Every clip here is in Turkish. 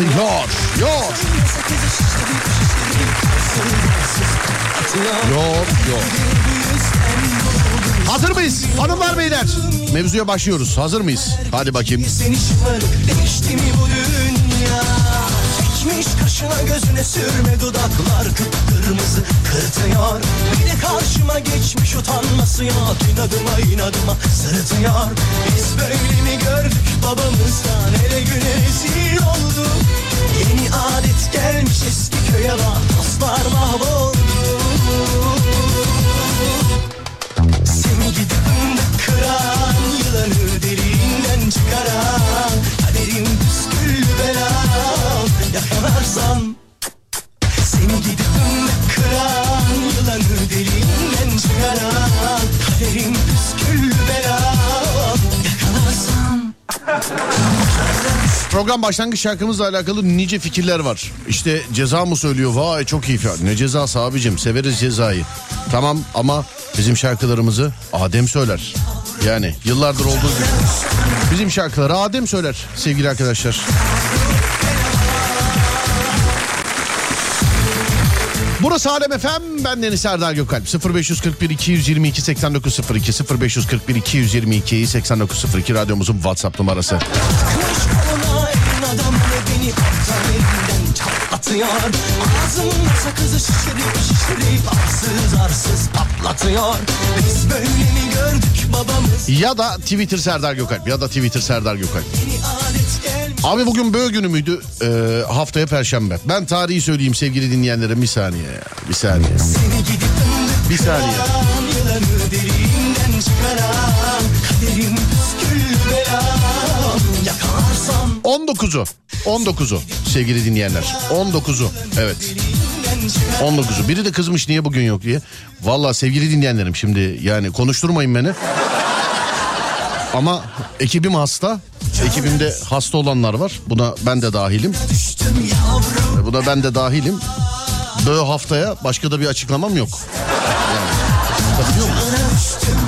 Çatlatıyor. Yor. Yor. Yor. Hazır mıyız? Hanımlar beyler. Mevzuya başlıyoruz. Hazır mıyız? Hadi bakayım. Çekmiş kaşına gözüne sürme dudaklar kıpkırmızı kırtıyor. Bir de karşıma geçmiş utanması yok inadıma inadıma sırıtıyor. Biz böyle mi gördük babamızdan hele güne rezil olduk Yeni adet gelmiş eski köye bak. Dostlar mahvoldu. Seni gidip kıran yılanı deliğinden çıkaran Kaderim püskül belam yakalarsam Seni gidip Program başlangıç şarkımızla alakalı nice fikirler var. İşte ceza mı söylüyor? Vay çok iyi. Ne cezası abicim? Severiz cezayı. Tamam ama bizim şarkılarımızı Adem söyler. Yani yıllardır olduğu gibi. Bizim şarkıları Adem söyler sevgili arkadaşlar. Burası Alem FM. Ben Deniz Serdar Gökalp. 0541 222 8902 0541 222 8902 radyomuzun WhatsApp numarası. Yerinden çatlatıyor Ağzımda sakızı şişirip şişirip arsız arsız patlatıyor Biz böyle mi gördük babamız Ya da Twitter Serdar Gökalp ya da Twitter Serdar Gökalp. Abi bugün böyle günü müydü? Ee, haftaya perşembe. Ben tarihi söyleyeyim sevgili dinleyenlere bir saniye ya. Bir saniye. Bir saniye. 19'u. 19'u sevgili dinleyenler. 19'u. Evet. deliğinden çıkaran 19'u. Biri de kızmış niye bugün yok diye. Valla sevgili dinleyenlerim şimdi yani konuşturmayın beni. Ama ekibim hasta. Ekibimde hasta olanlar var. Buna ben de dahilim. yavrum Buna ben de dahilim. Böyle haftaya başka da bir açıklamam yok. Yavrum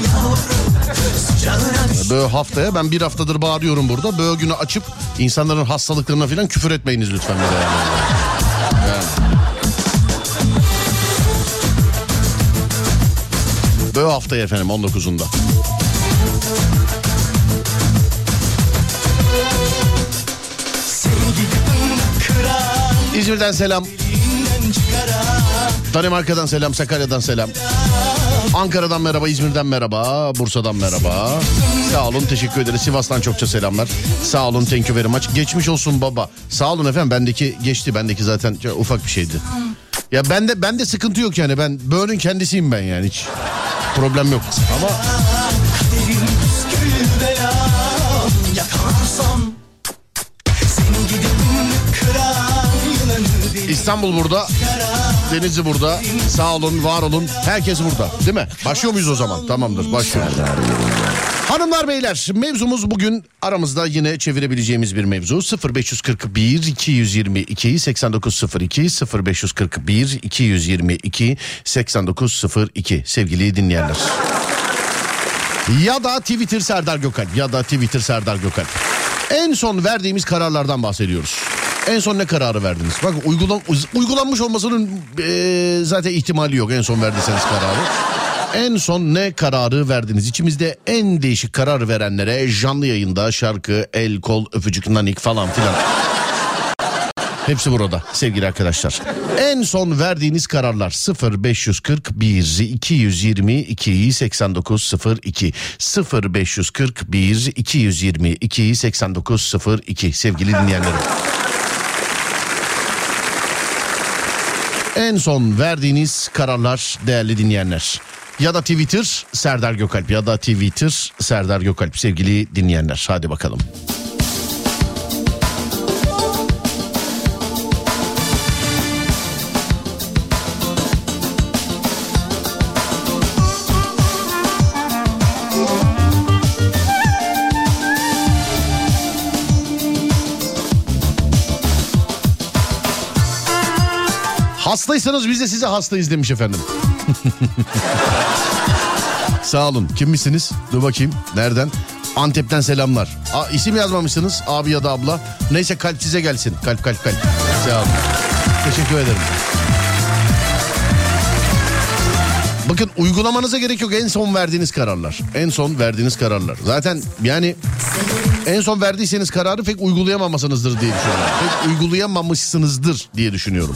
Böyle haftaya ben bir haftadır bağırıyorum burada. Böyle günü açıp insanların hastalıklarına falan küfür etmeyiniz lütfen. bir de Yani. Yani. Böyle haftaya efendim 19'unda. Seni gidip kıran İzmir'den selam. Danimarka'dan selam, Sakarya'dan selam. Ankara'dan merhaba, İzmir'den merhaba, Bursa'dan merhaba. Sağ olun, teşekkür ederiz. Sivas'tan çokça selamlar. Sağ olun, thank you very much. Geçmiş olsun baba. Sağ olun efendim, bendeki geçti. Bendeki zaten ufak bir şeydi. Ya bende bende sıkıntı yok yani. Ben Böğün'ün kendisiyim ben yani hiç. Problem yok. Ama İstanbul burada. Denizli burada. Sağ olun, var olun. Herkes burada. Değil mi? Başlıyor muyuz o zaman? Tamamdır, başlıyoruz. Hanımlar beyler mevzumuz bugün aramızda yine çevirebileceğimiz bir mevzu 0541 222 8902 0541 222 8902 sevgili dinleyenler. Ya da Twitter Serdar Gökalp ya da Twitter Serdar Gökalp. En son verdiğimiz kararlardan bahsediyoruz. En son ne kararı verdiniz? Bak uygulan, uygulanmış olmasının eee, zaten ihtimali yok en son verdiyseniz kararı. En son ne kararı verdiniz? İçimizde en değişik karar verenlere canlı yayında şarkı, el, kol, öpücük, nanik falan filan. Hepsi burada sevgili arkadaşlar. En son verdiğiniz kararlar 0541 222 8902 0541 222 8902 sevgili dinleyenlerim. En son verdiğiniz kararlar değerli dinleyenler. Ya da Twitter Serdar Gökalp ya da Twitter Serdar Gökalp sevgili dinleyenler. Hadi bakalım. Hastaysanız biz de size hastayız demiş efendim. Sağ olun. Kim misiniz? Dur bakayım. Nereden? Antep'ten selamlar. Aa, isim yazmamışsınız abi ya da abla. Neyse kalp size gelsin. Kalp kalp kalp. Sağ olun. Teşekkür ederim. Bakın uygulamanıza gerek yok en son verdiğiniz kararlar. En son verdiğiniz kararlar. Zaten yani en son verdiyseniz kararı pek uygulayamamasınızdır diye düşünüyorum. Pek uygulayamamışsınızdır diye düşünüyorum.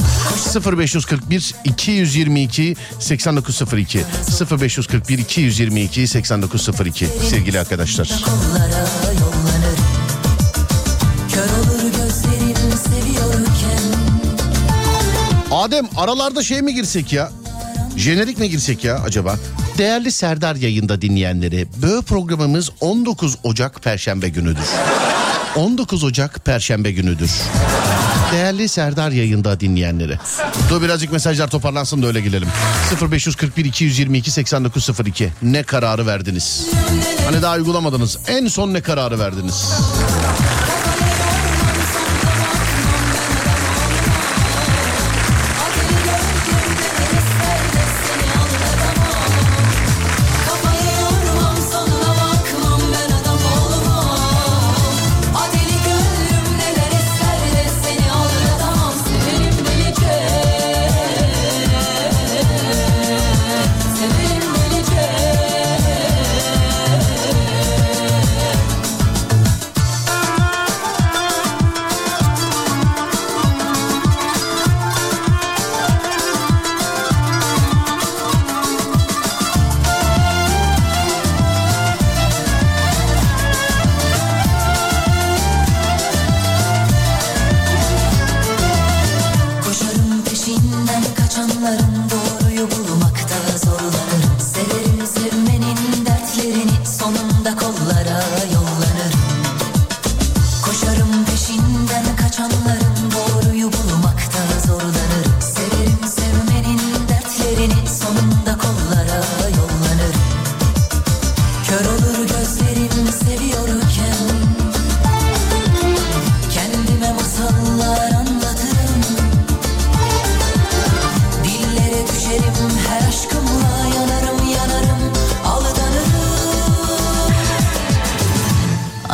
0541 222 8902 0541 222 8902 sevgili arkadaşlar. Adem aralarda şey mi girsek ya? Jenerik mi girsek ya acaba? Değerli Serdar yayında dinleyenleri, böğ programımız 19 Ocak Perşembe günüdür. 19 Ocak Perşembe günüdür. Değerli Serdar yayında dinleyenleri. Dur birazcık mesajlar toparlansın da öyle gelelim. 0541 222 8902. Ne kararı verdiniz? Hani daha uygulamadınız. En son ne kararı verdiniz?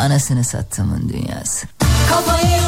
Anasını sattımın dünyası. Kafayı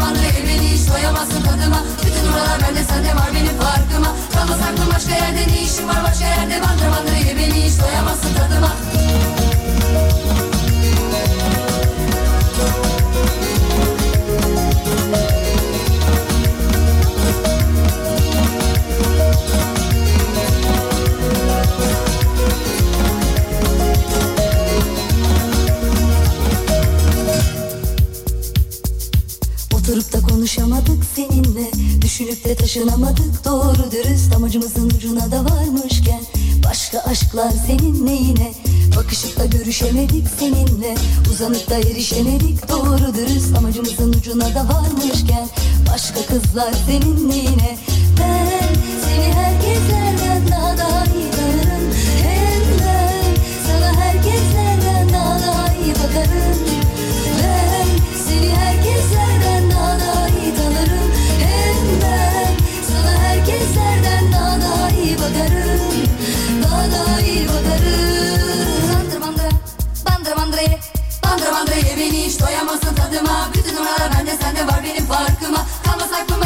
Ye beni hiç doyamazsın tadıma. Bütün numaralar bende sende var benim farkıma. Kalmaz aklım başka yerde ne işim var başka yerde? Ye beni hiç doyamazsın tadıma Taşınamadık. Doğru dürüst Amacımızın ucuna da varmışken Başka aşklar senin neyine Bakışıp da görüşemedik seninle Uzanıp da erişemedik. Doğru dürüst Amacımızın ucuna da varmışken Başka kızlar senin neyine Ben seni herkeslerden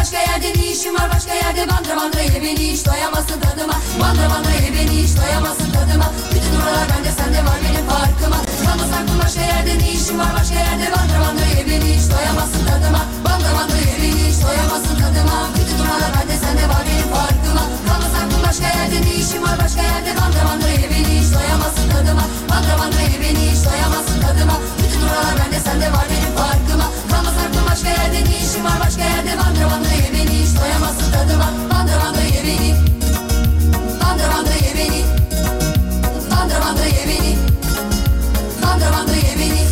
başka yerde ne işim var? Başka yerde Bandıra bandıra ye beni hiç doyamazsın tadıma. Bandıra bandıra ye beni hiç doyamazsın tadıma. Bütün numaralar bende sende var benim farkıma. Kalmaz aklım başka yerde ne işim var? Başka yerde Bandıra bandıra ye beni hiç doyamazsın tadıma. Bandıra bandıra ye beni hiç doyamazsın tadıma. Bütün numaralar bende sende var benim farkıma. Kalmaz aklım başka yerde ne işim var? Başka yerde Bandıra bandıra ye beni hiç doyamazsın tadıma. Bandıra bandıra ye beni hiç doyamazsın tadıma. Bütün numaralar bende sende var benim farkıma başka yerde ne işim var başka yerde Bandıra bandıra ye beni hiç doyamazsın tadıma Bandıra bandıra ye beni Bandıra bandıra ye beni Bandıra bandıra ye beni Bandıra bandıra ye beni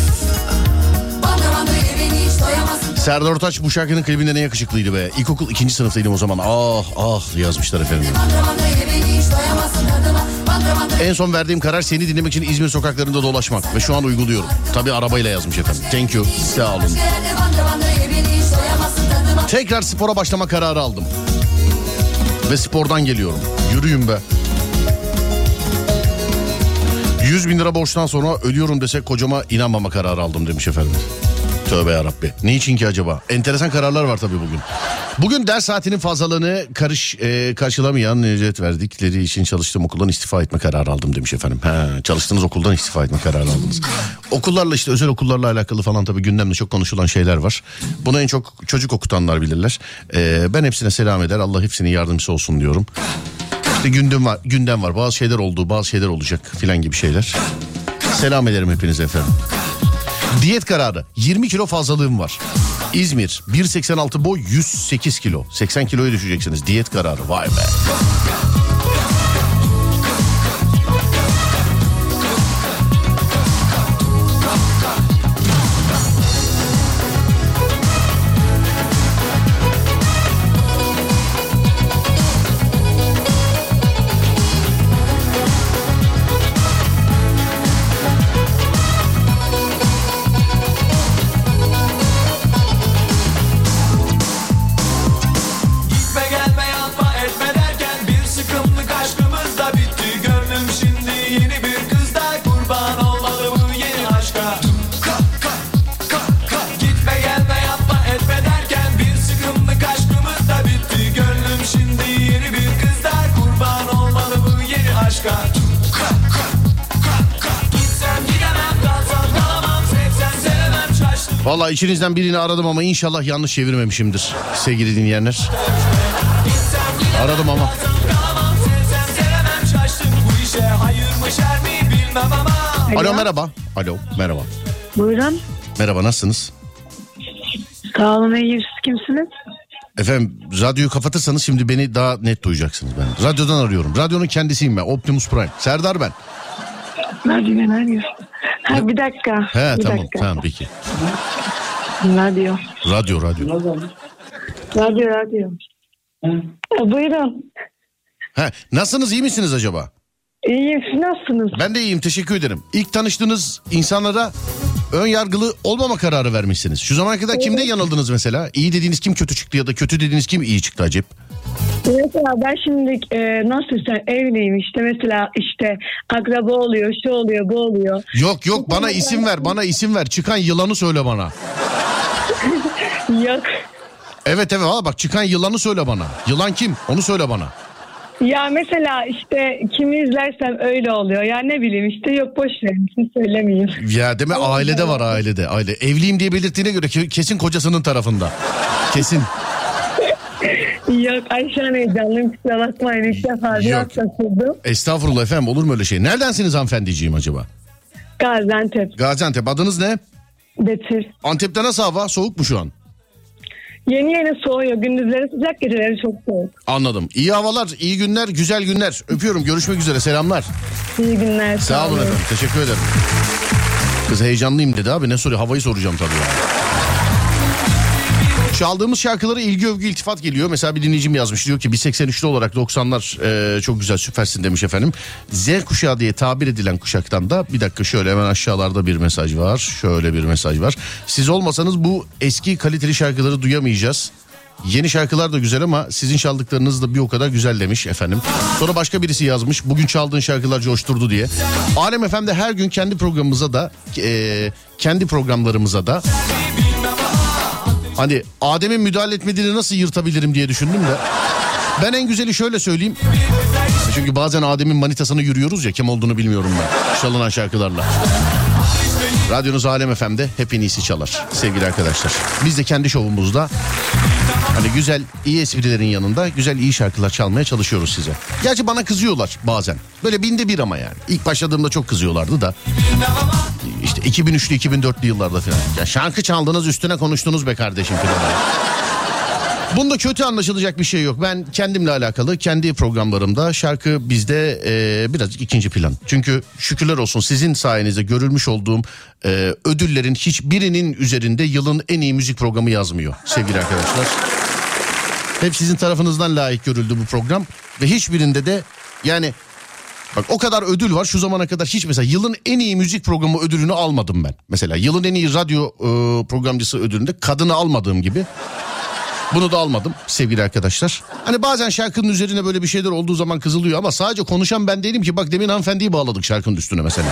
Bandıra bandıra ye beni hiç doyamazsın Serdar Ortaç bu şarkının klibinde ne yakışıklıydı be. İlkokul ikinci sınıftaydım o zaman. Ah ah yazmışlar efendim. Bandıra bandıra ye beni hiç doyamazsın tadıma Bandıra bandıra En son verdiğim karar seni dinlemek için İzmir sokaklarında dolaşmak. Ve şu an uyguluyorum. Tabi arabayla yazmış efendim. Thank you. Sağ olun. Tekrar spora başlama kararı aldım. Ve spordan geliyorum. Yürüyün be. 100 bin lira borçtan sonra ölüyorum desek kocama inanmama kararı aldım demiş efendim. Tövbe yarabbi. Ne için ki acaba? Enteresan kararlar var tabii bugün. Bugün ders saatinin fazlalığını karış e, karşılamayan ücret verdikleri için çalıştığım okuldan istifa etme kararı aldım demiş efendim. He, çalıştığınız okuldan istifa etme kararı aldınız. Okullarla işte özel okullarla alakalı falan tabii gündemde çok konuşulan şeyler var. Bunu en çok çocuk okutanlar bilirler. E, ben hepsine selam eder. Allah hepsinin yardımcısı olsun diyorum. İşte gündem var, gündem var. Bazı şeyler oldu, bazı şeyler olacak filan gibi şeyler. Selam ederim hepinize efendim. Diyet kararı 20 kilo fazlalığım var. İzmir 1.86 boy 108 kilo. 80 kiloya düşeceksiniz. Diyet kararı vay be. İçinizden birini aradım ama inşallah yanlış çevirmemişimdir sevgili dinleyenler. Aradım ama. ama Alo merhaba. Alo merhaba. Buyurun. Merhaba nasılsınız? Sağ olun. Siz kimsiniz? Efendim radyoyu kapatırsanız şimdi beni daha net duyacaksınız ben. Radyodan arıyorum. Radyonun kendisiyim ben. Optimus Prime. Serdar ben. Radyo ben arıyorum. Ha, bir dakika. He bir tamam dakika. tamam peki. Radyo. Radyo radyo. Radyo radyo. E, buyurun. He, nasılsınız iyi misiniz acaba? İyiyim. Siz nasılsınız? Ben de iyiyim teşekkür ederim. İlk tanıştığınız insanlara ön yargılı olmama kararı vermişsiniz. Şu zamana kadar kimde yanıldınız mesela? İyi dediğiniz kim kötü çıktı ya da kötü dediğiniz kim iyi çıktı acep? Mesela ben şimdi e, nasıl sen evliyim işte mesela işte akraba oluyor, şu oluyor, bu oluyor. Yok yok bana isim ver bana isim ver. Çıkan yılanı söyle bana. Yok. Evet evet valla bak çıkan yılanı söyle bana. Yılan kim? Onu söyle bana. Ya mesela işte kimi izlersem öyle oluyor. Ya ne bileyim işte yok boş verin şimdi söylemeyeyim. Ya deme ailede var ailede. Aile. Evliyim diye belirttiğine göre ke- kesin kocasının tarafında. Kesin. Yok Ayşe heyecanlıyım kusura bakmayın ilk defa biraz şaşırdım. Estağfurullah efendim olur mu öyle şey? Neredensiniz hanımefendiciğim acaba? Gaziantep, Gaziantep adınız ne? Betül. Antep'te nasıl hava? Soğuk mu şu an? Yeni yeni soğuyor. Gündüzleri sıcak geceleri çok soğuk. Anladım. İyi havalar, iyi günler, güzel günler. Öpüyorum. Görüşmek üzere. Selamlar. İyi günler. Sağ olun efendim. Teşekkür ederim. Kız heyecanlıyım dedi abi. Ne soruyor? Havayı soracağım tabii yani. Çaldığımız şarkılara ilgi övgü iltifat geliyor. Mesela bir dinleyicim yazmış diyor ki 1.83'lü olarak 90'lar e, çok güzel süpersin demiş efendim. Z kuşağı diye tabir edilen kuşaktan da bir dakika şöyle hemen aşağılarda bir mesaj var. Şöyle bir mesaj var. Siz olmasanız bu eski kaliteli şarkıları duyamayacağız. Yeni şarkılar da güzel ama sizin çaldıklarınız da bir o kadar güzel demiş efendim. Sonra başka birisi yazmış. Bugün çaldığın şarkılar coşturdu diye. Alem FM'de her gün kendi programımıza da e, kendi programlarımıza da Hani Adem'in müdahale etmediğini nasıl yırtabilirim diye düşündüm de. Ben en güzeli şöyle söyleyeyim. Çünkü bazen Adem'in manitasını yürüyoruz ya kim olduğunu bilmiyorum ben. Çalınan şarkılarla. Radyonuz Alem FM'de hep en iyisi çalar sevgili arkadaşlar. Biz de kendi şovumuzda hani güzel iyi esprilerin yanında güzel iyi şarkılar çalmaya çalışıyoruz size. Gerçi bana kızıyorlar bazen. Böyle binde bir ama yani. İlk başladığımda çok kızıyorlardı da. İşte 2003'lü 2004'lü yıllarda falan. Ya şarkı çaldınız üstüne konuştunuz be kardeşim falan. Bunda kötü anlaşılacak bir şey yok. Ben kendimle alakalı kendi programlarımda şarkı bizde e, birazcık ikinci plan. Çünkü şükürler olsun sizin sayenizde görülmüş olduğum e, ödüllerin hiçbirinin üzerinde yılın en iyi müzik programı yazmıyor sevgili arkadaşlar. Hep sizin tarafınızdan layık görüldü bu program ve hiçbirinde de yani Bak o kadar ödül var şu zamana kadar hiç mesela yılın en iyi müzik programı ödülünü almadım ben. Mesela yılın en iyi radyo e, programcısı ödülünde kadını almadığım gibi. Bunu da almadım sevgili arkadaşlar. Hani bazen şarkının üzerine böyle bir şeyler olduğu zaman kızılıyor ama sadece konuşan ben değilim ki bak demin hanımefendiyi bağladık şarkının üstüne mesela.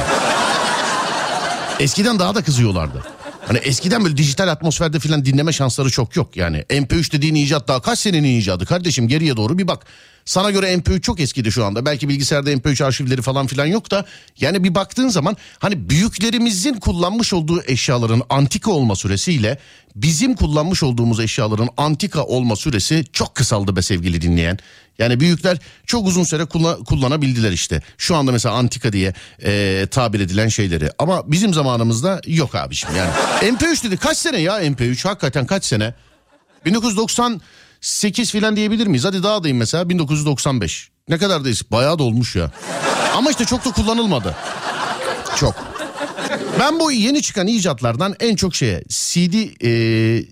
Eskiden daha da kızıyorlardı. Hani eskiden böyle dijital atmosferde filan dinleme şansları çok yok. Yani MP3 dediğin icat daha kaç senenin icadı kardeşim geriye doğru bir bak. Sana göre MP3 çok eskidi şu anda. Belki bilgisayarda MP3 arşivleri falan filan yok da yani bir baktığın zaman hani büyüklerimizin kullanmış olduğu eşyaların antika olma süresiyle bizim kullanmış olduğumuz eşyaların antika olma süresi çok kısaldı be sevgili dinleyen. Yani büyükler çok uzun süre kullan- kullanabildiler işte. Şu anda mesela antika diye e, tabir edilen şeyleri. Ama bizim zamanımızda yok abiciğim yani. MP3 dedi kaç sene ya MP3 hakikaten kaç sene? 1998 filan diyebilir miyiz? Hadi daha dayım mesela 1995. Ne kadardayız? Bayağı da olmuş ya. Ama işte çok da kullanılmadı. Çok. Ben bu yeni çıkan icatlardan en çok şeye CD e,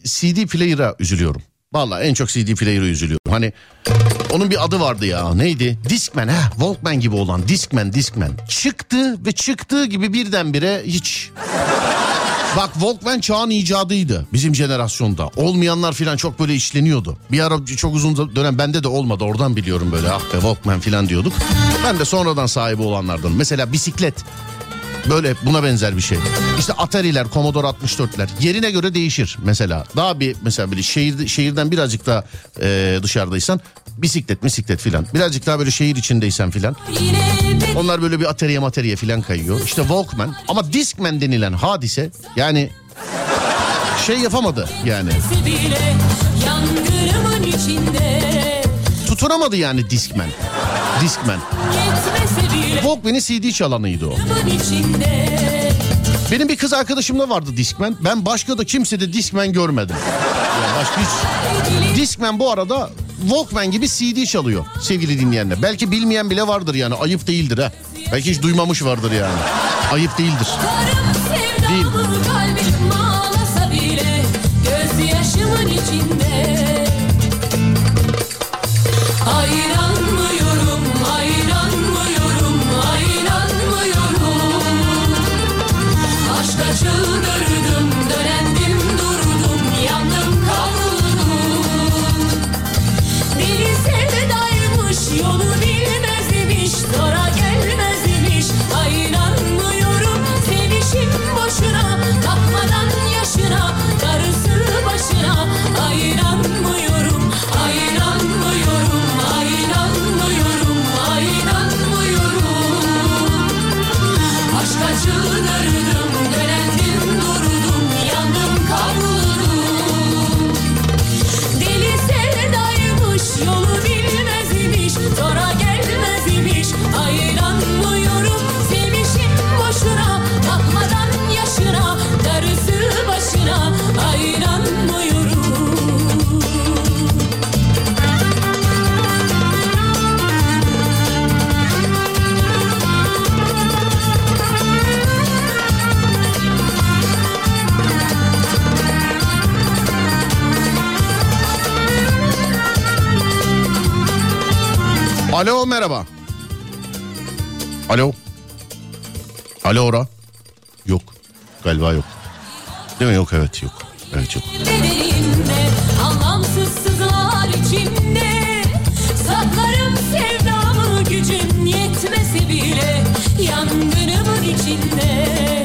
CD player'a üzülüyorum. Vallahi en çok CD player'a üzülüyorum. Hani onun bir adı vardı ya neydi? Discman ha Walkman gibi olan Discman Discman. Çıktı ve çıktığı gibi birdenbire hiç Bak Walkman çağın icadıydı bizim jenerasyonda. Olmayanlar filan çok böyle işleniyordu. Bir ara çok uzun dönem bende de olmadı oradan biliyorum böyle ah be Walkman filan diyorduk. Ben de sonradan sahibi olanlardan. Mesela bisiklet. Böyle buna benzer bir şey. İşte Atari'ler, Commodore 64'ler yerine göre değişir mesela. Daha bir mesela böyle şehir, şehirden birazcık daha e, dışarıdaysan bisiklet, bisiklet filan. Birazcık daha böyle şehir içindeysen filan. Onlar böyle bir Atari'ye materiye filan kayıyor. İşte Walkman ama Discman denilen hadise yani şey yapamadı yani. Tutunamadı yani Discman. Discman. Bile Walkman'in CD çalanıydı o. Benim bir kız arkadaşımda vardı Discman. Ben başka da kimsede Discman görmedim. Yani başka hiç... Discman bu arada Walkman gibi CD çalıyor sevgili dinleyenler. Belki bilmeyen bile vardır yani ayıp değildir ha. Belki hiç duymamış vardır yani. Ayıp değildir. Değil. Gözyaşımın içinde Ayranmıyorum, Alo merhaba. Alo. Alo ora. Yok. Galiba yok. Değil mi? Yok evet yok. Evet yok. Saklarım sevdamı gücüm yetmese bile Yangınımın içinde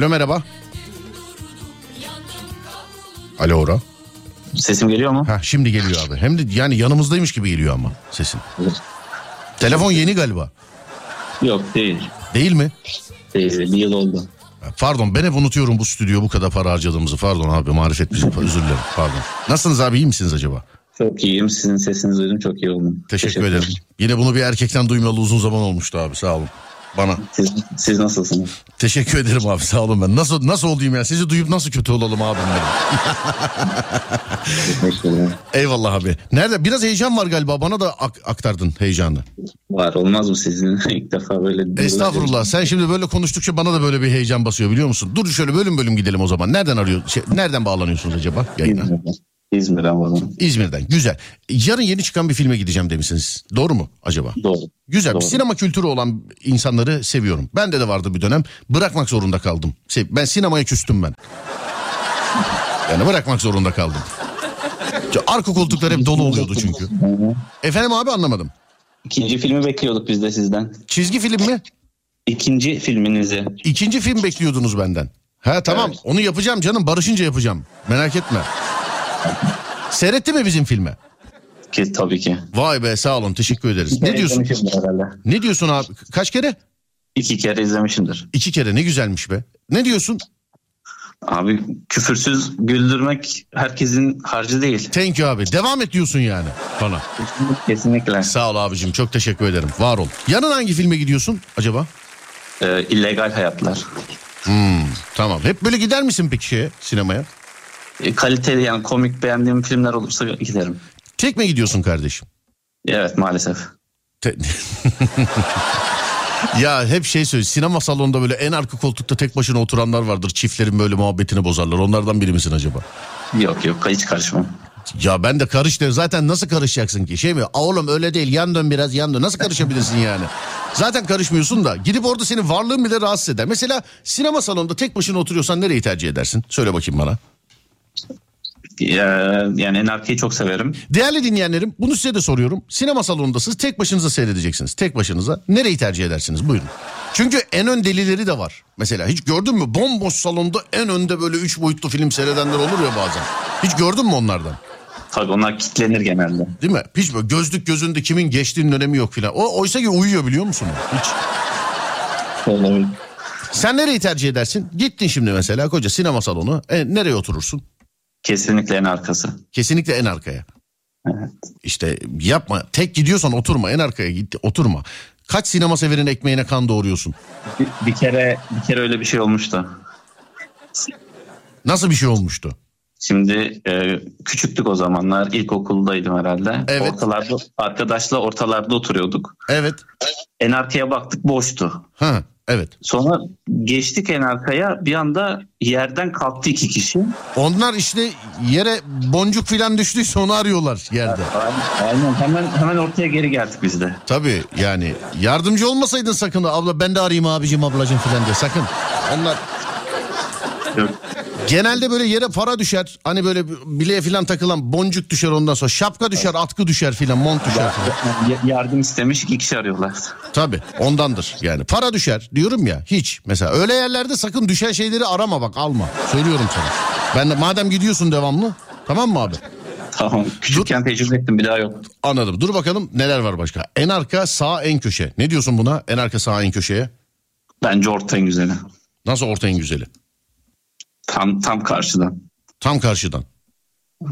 Alo merhaba. Alo ora. Sesim geliyor mu? Ha şimdi geliyor abi. Hem de yani yanımızdaymış gibi geliyor ama sesin. Telefon yeni galiba. Yok değil. Değil mi? Değil. Bir yıl oldu. Pardon ben hep unutuyorum bu stüdyo bu kadar para harcadığımızı. Pardon abi marifet bizi özür dilerim. Pardon. Nasılsınız abi iyi misiniz acaba? Çok iyiyim. Sizin sesinizi duydum. Çok iyi oldum. Teşekkür ederim. Yine bunu bir erkekten duymalı uzun zaman olmuştu abi sağ olun. Bana. Siz, siz nasılsınız? Teşekkür ederim abi sağ olun ben. Nasıl nasıl olayım ya? Sizi duyup nasıl kötü olalım ederim. Eyvallah abi. Nerede? Biraz heyecan var galiba. Bana da ak- aktardın heyecanı. Var olmaz mı sizin ilk defa böyle? Estağfurullah. Sen şimdi böyle konuştukça bana da böyle bir heyecan basıyor biliyor musun? Dur şöyle bölüm bölüm gidelim o zaman. Nereden arıyor? Şey, nereden bağlanıyorsunuz acaba yayına? İzmir'den. İzmir'den var. İzmir'den. Güzel. Yarın yeni çıkan bir filme gideceğim demişsiniz. Doğru mu acaba? Doğru. Güzel. Doğru. Sinema kültürü olan insanları seviyorum. Bende de vardı bir dönem. Bırakmak zorunda kaldım. Ben sinemaya küstüm ben. Yani bırakmak zorunda kaldım. Arka koltuklar hep dolu oluyordu çünkü. Efendim abi anlamadım. İkinci filmi bekliyorduk biz de sizden. Çizgi film mi? İkinci filminizi. İkinci film bekliyordunuz benden. Ha tamam Evet. onu yapacağım canım barışınca yapacağım. Merak etme. Seyretti mi bizim filmi? Ki tabii ki. Vay be sağ olun teşekkür ederiz. Ne diyorsun? Ne diyorsun abi? Kaç kere? İki kere izlemişimdir. İki kere ne güzelmiş be. Ne diyorsun? Abi küfürsüz güldürmek herkesin harcı değil. Thank you abi. Devam et diyorsun yani bana. Kesinlikle. Sağ ol abicim çok teşekkür ederim. Var ol. Yarın hangi filme gidiyorsun acaba? Ee, illegal hayatlar. Tamam. Hep böyle gider misin peki şeye, sinemaya? E, kaliteli yani komik beğendiğim filmler olursa giderim. Tek mi gidiyorsun kardeşim? Evet maalesef. Te- ya hep şey söyle sinema salonunda böyle en arka koltukta tek başına oturanlar vardır. Çiftlerin böyle muhabbetini bozarlar. Onlardan biri misin acaba? Yok yok hiç karışmam. Ya ben de karış. Zaten nasıl karışacaksın ki? Şey mi? "Aa Oğlum öyle değil. Yan dön biraz yan dön. Nasıl karışabilirsin yani? Zaten karışmıyorsun da. Gidip orada senin varlığın bile rahatsız eder. Mesela sinema salonunda tek başına oturuyorsan nereyi tercih edersin? Söyle bakayım bana. Ya, yani en arkayı çok severim. Değerli dinleyenlerim bunu size de soruyorum. Sinema salonundasınız tek başınıza seyredeceksiniz. Tek başınıza. Nereyi tercih edersiniz? Buyurun. Çünkü en ön delileri de var. Mesela hiç gördün mü bomboş salonda en önde böyle üç boyutlu film seyredenler olur ya bazen. Hiç gördün mü onlardan? Tabii onlar kitlenir genelde. Değil mi? Hiç böyle gözlük gözünde kimin geçtiğinin önemi yok filan. O oysa ki uyuyor biliyor musun? Hiç. Olabilir. Sen nereyi tercih edersin? Gittin şimdi mesela koca sinema salonu. E, nereye oturursun? Kesinlikle en arkası. Kesinlikle en arkaya. Evet. İşte yapma. Tek gidiyorsan oturma. En arkaya git. Oturma. Kaç sinema severin ekmeğine kan doğuruyorsun? Bir, bir kere bir kere öyle bir şey olmuştu. Nasıl bir şey olmuştu? Şimdi e, küçüktük o zamanlar. İlkokuldaydım herhalde. Evet. Ortalarda arkadaşla ortalarda oturuyorduk. Evet. En arkaya baktık boştu. Ha, evet. Sonra geçtik en arkaya bir anda yerden kalktı iki kişi. Onlar işte yere boncuk filan düştüyse onu arıyorlar yerde. Aynen, aynen. hemen hemen ortaya geri geldik biz de. Tabii yani yardımcı olmasaydın sakın abla ben de arayayım abicim ablacım filan diye sakın. Onlar Genelde böyle yere para düşer. Hani böyle bileğe filan takılan boncuk düşer ondan sonra şapka düşer, atkı düşer filan, mont düşer filan. Yardım istemiş iki kişi arıyorlar. Tabii ondandır yani. Para düşer diyorum ya hiç. Mesela öyle yerlerde sakın düşen şeyleri arama bak alma. Söylüyorum sana. Ben de madem gidiyorsun devamlı tamam mı abi? Tamam. Küçükken tecrübe ettim bir daha yok. Anladım. Dur bakalım neler var başka. En arka sağ en köşe. Ne diyorsun buna? En arka sağ en köşeye. Bence orta en güzeli. Nasıl orta en güzeli? Tam tam karşıdan. Tam karşıdan.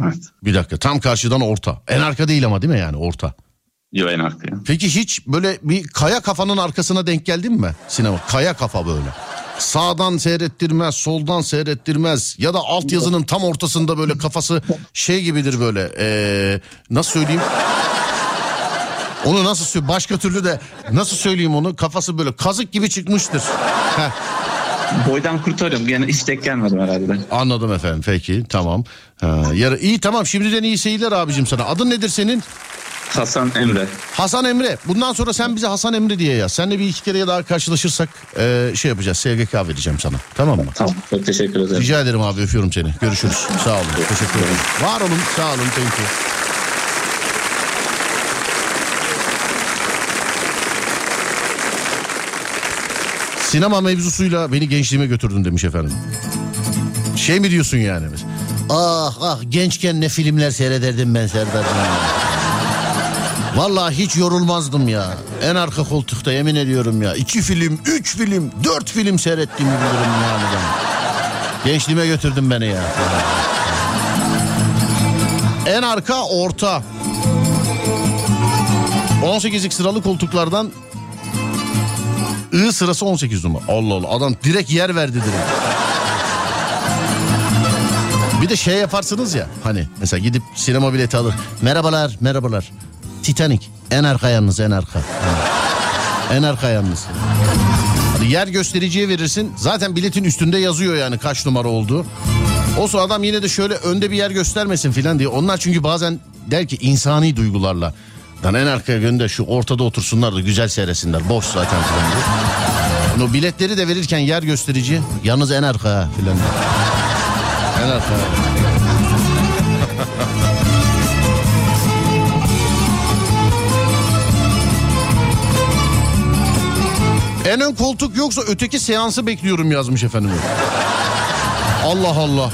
Evet. Bir dakika tam karşıdan orta. En arka değil ama değil mi yani orta? Yo en arkaya. Peki hiç böyle bir kaya kafanın arkasına denk geldin mi sinema? Kaya kafa böyle. Sağdan seyrettirmez, soldan seyrettirmez ya da altyazının tam ortasında böyle kafası şey gibidir böyle. Ee, nasıl söyleyeyim? Onu nasıl söyleyeyim? Başka türlü de nasıl söyleyeyim onu? Kafası böyle kazık gibi çıkmıştır. Boydan kurtarıyorum. Gene hiç denk gelmedim herhalde. anladım efendim. Peki tamam. Ha, yarı, iyi tamam şimdiden iyi seyirler abicim sana. Adın nedir senin? Hasan Emre. Hasan Emre. Bundan sonra sen bize Hasan Emre diye yaz. Seninle bir iki kere daha karşılaşırsak e, şey yapacağız. SGK vereceğim sana. Tamam mı? Tamam. Çok teşekkür ederim. Rica ederim abi öpüyorum seni. Görüşürüz. Sağ olun. Teşekkür ederim. Var olun. Sağ olun. Thank you. Sinema mevzusuyla beni gençliğime götürdün demiş efendim. Şey mi diyorsun yani? Ah ah gençken ne filmler seyrederdim ben Serdar. Vallahi hiç yorulmazdım ya. En arka koltukta yemin ediyorum ya. İki film, üç film, dört film seyrettiğimi bilirim yani ben. Gençliğime götürdün beni ya. En arka orta. 18'lik sıralı koltuklardan I sırası 18 numara. Allah Allah adam direkt yer verdi direkt. Bir de şey yaparsınız ya hani mesela gidip sinema bileti alır. Merhabalar merhabalar. Titanic en arka yalnız en arka. En arka yalnız. Hani yer göstericiye verirsin. Zaten biletin üstünde yazıyor yani kaç numara olduğu. Olsa adam yine de şöyle önde bir yer göstermesin filan diye. Onlar çünkü bazen der ki insani duygularla. Lan en arkaya gönder şu ortada otursunlar da güzel seyresinler. Boş zaten filan diye. O biletleri de verirken yer gösterici. Yalnız en arka ha filan. En arka. En ön koltuk yoksa öteki seansı bekliyorum yazmış efendim. Allah Allah.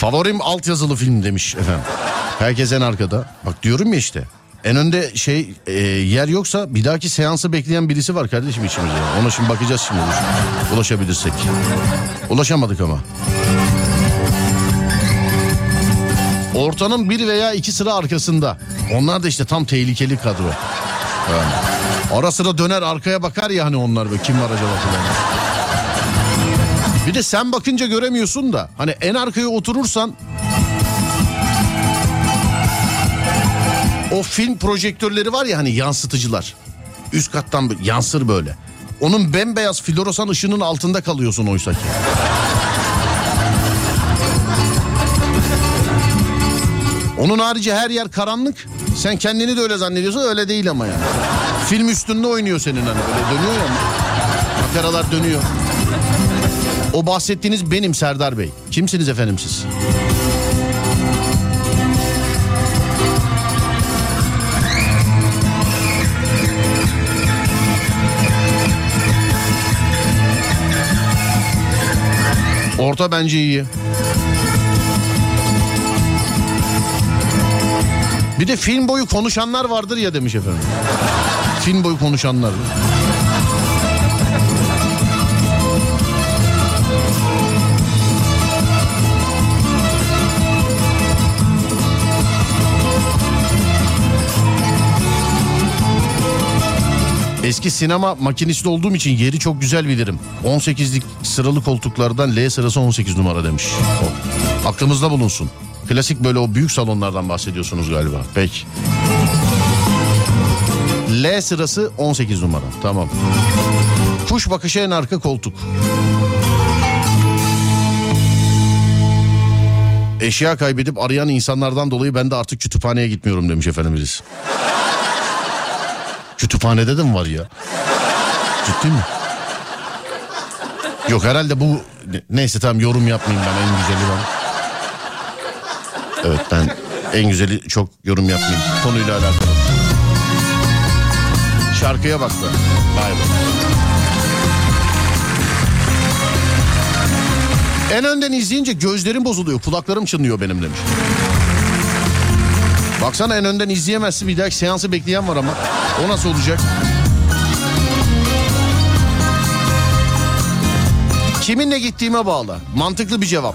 Favorim altyazılı film demiş efendim. Herkes en arkada. Bak diyorum ya işte. En önde şey e, yer yoksa bir dahaki seansı bekleyen birisi var kardeşim içimizde. Ona şimdi bakacağız şimdi. Ulaşabilirsek. Ulaşamadık ama. Ortanın bir veya iki sıra arkasında. Onlar da işte tam tehlikeli kadro. Yani. Ara sıra döner arkaya bakar ya hani onlar böyle kim var acaba falan. Bir de sen bakınca göremiyorsun da hani en arkaya oturursan o film projektörleri var ya hani yansıtıcılar. Üst kattan yansır böyle. Onun bembeyaz floresan ışının altında kalıyorsun oysa ki. Onun harici her yer karanlık. Sen kendini de öyle zannediyorsun öyle değil ama yani. Film üstünde oynuyor senin hani böyle dönüyor ya. Makaralar dönüyor. O bahsettiğiniz benim Serdar Bey. Kimsiniz efendim siz? Orta bence iyi. Bir de film boyu konuşanlar vardır ya demiş efendim. Film boyu konuşanlar. Eski sinema makinisti olduğum için yeri çok güzel bilirim. 18'lik sıralı koltuklardan L sırası 18 numara demiş. O. Aklımızda bulunsun. Klasik böyle o büyük salonlardan bahsediyorsunuz galiba. Peki. L sırası 18 numara. Tamam. Kuş bakışı en arka koltuk. Eşya kaybedip arayan insanlardan dolayı ben de artık kütüphaneye gitmiyorum demiş efendim birisi. Kütüphanede de mi var ya? Ciddi mi? Yok herhalde bu neyse tamam yorum yapmayayım ben en güzeli ben. Evet ben en güzeli çok yorum yapmayayım konuyla alakalı. Şarkıya bak be. Vay be. En önden izleyince gözlerim bozuluyor. Kulaklarım çınlıyor benim demiş. Baksana en önden izleyemezsin. Bir dahaki seansı bekleyen var ama. O nasıl olacak? Kiminle gittiğime bağlı. Mantıklı bir cevap.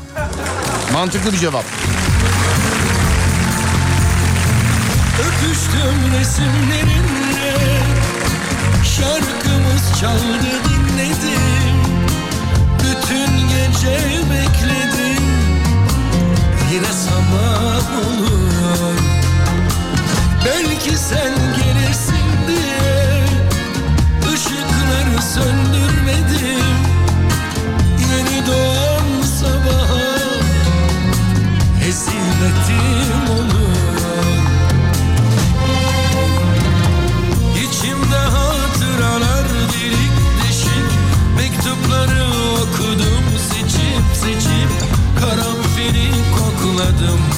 Mantıklı bir cevap. Öpüştüm resimlerinle Şarkımız çaldı dinledim Bütün gece bekledim Yine sabah olur Belki sen gelirsin diye Işıkları söndürmedim. Yeni doğan sabaha Hezimetim olur. İçimde hatıralar delik deşik Mektupları okudum seçip seçip Karanfili kokladım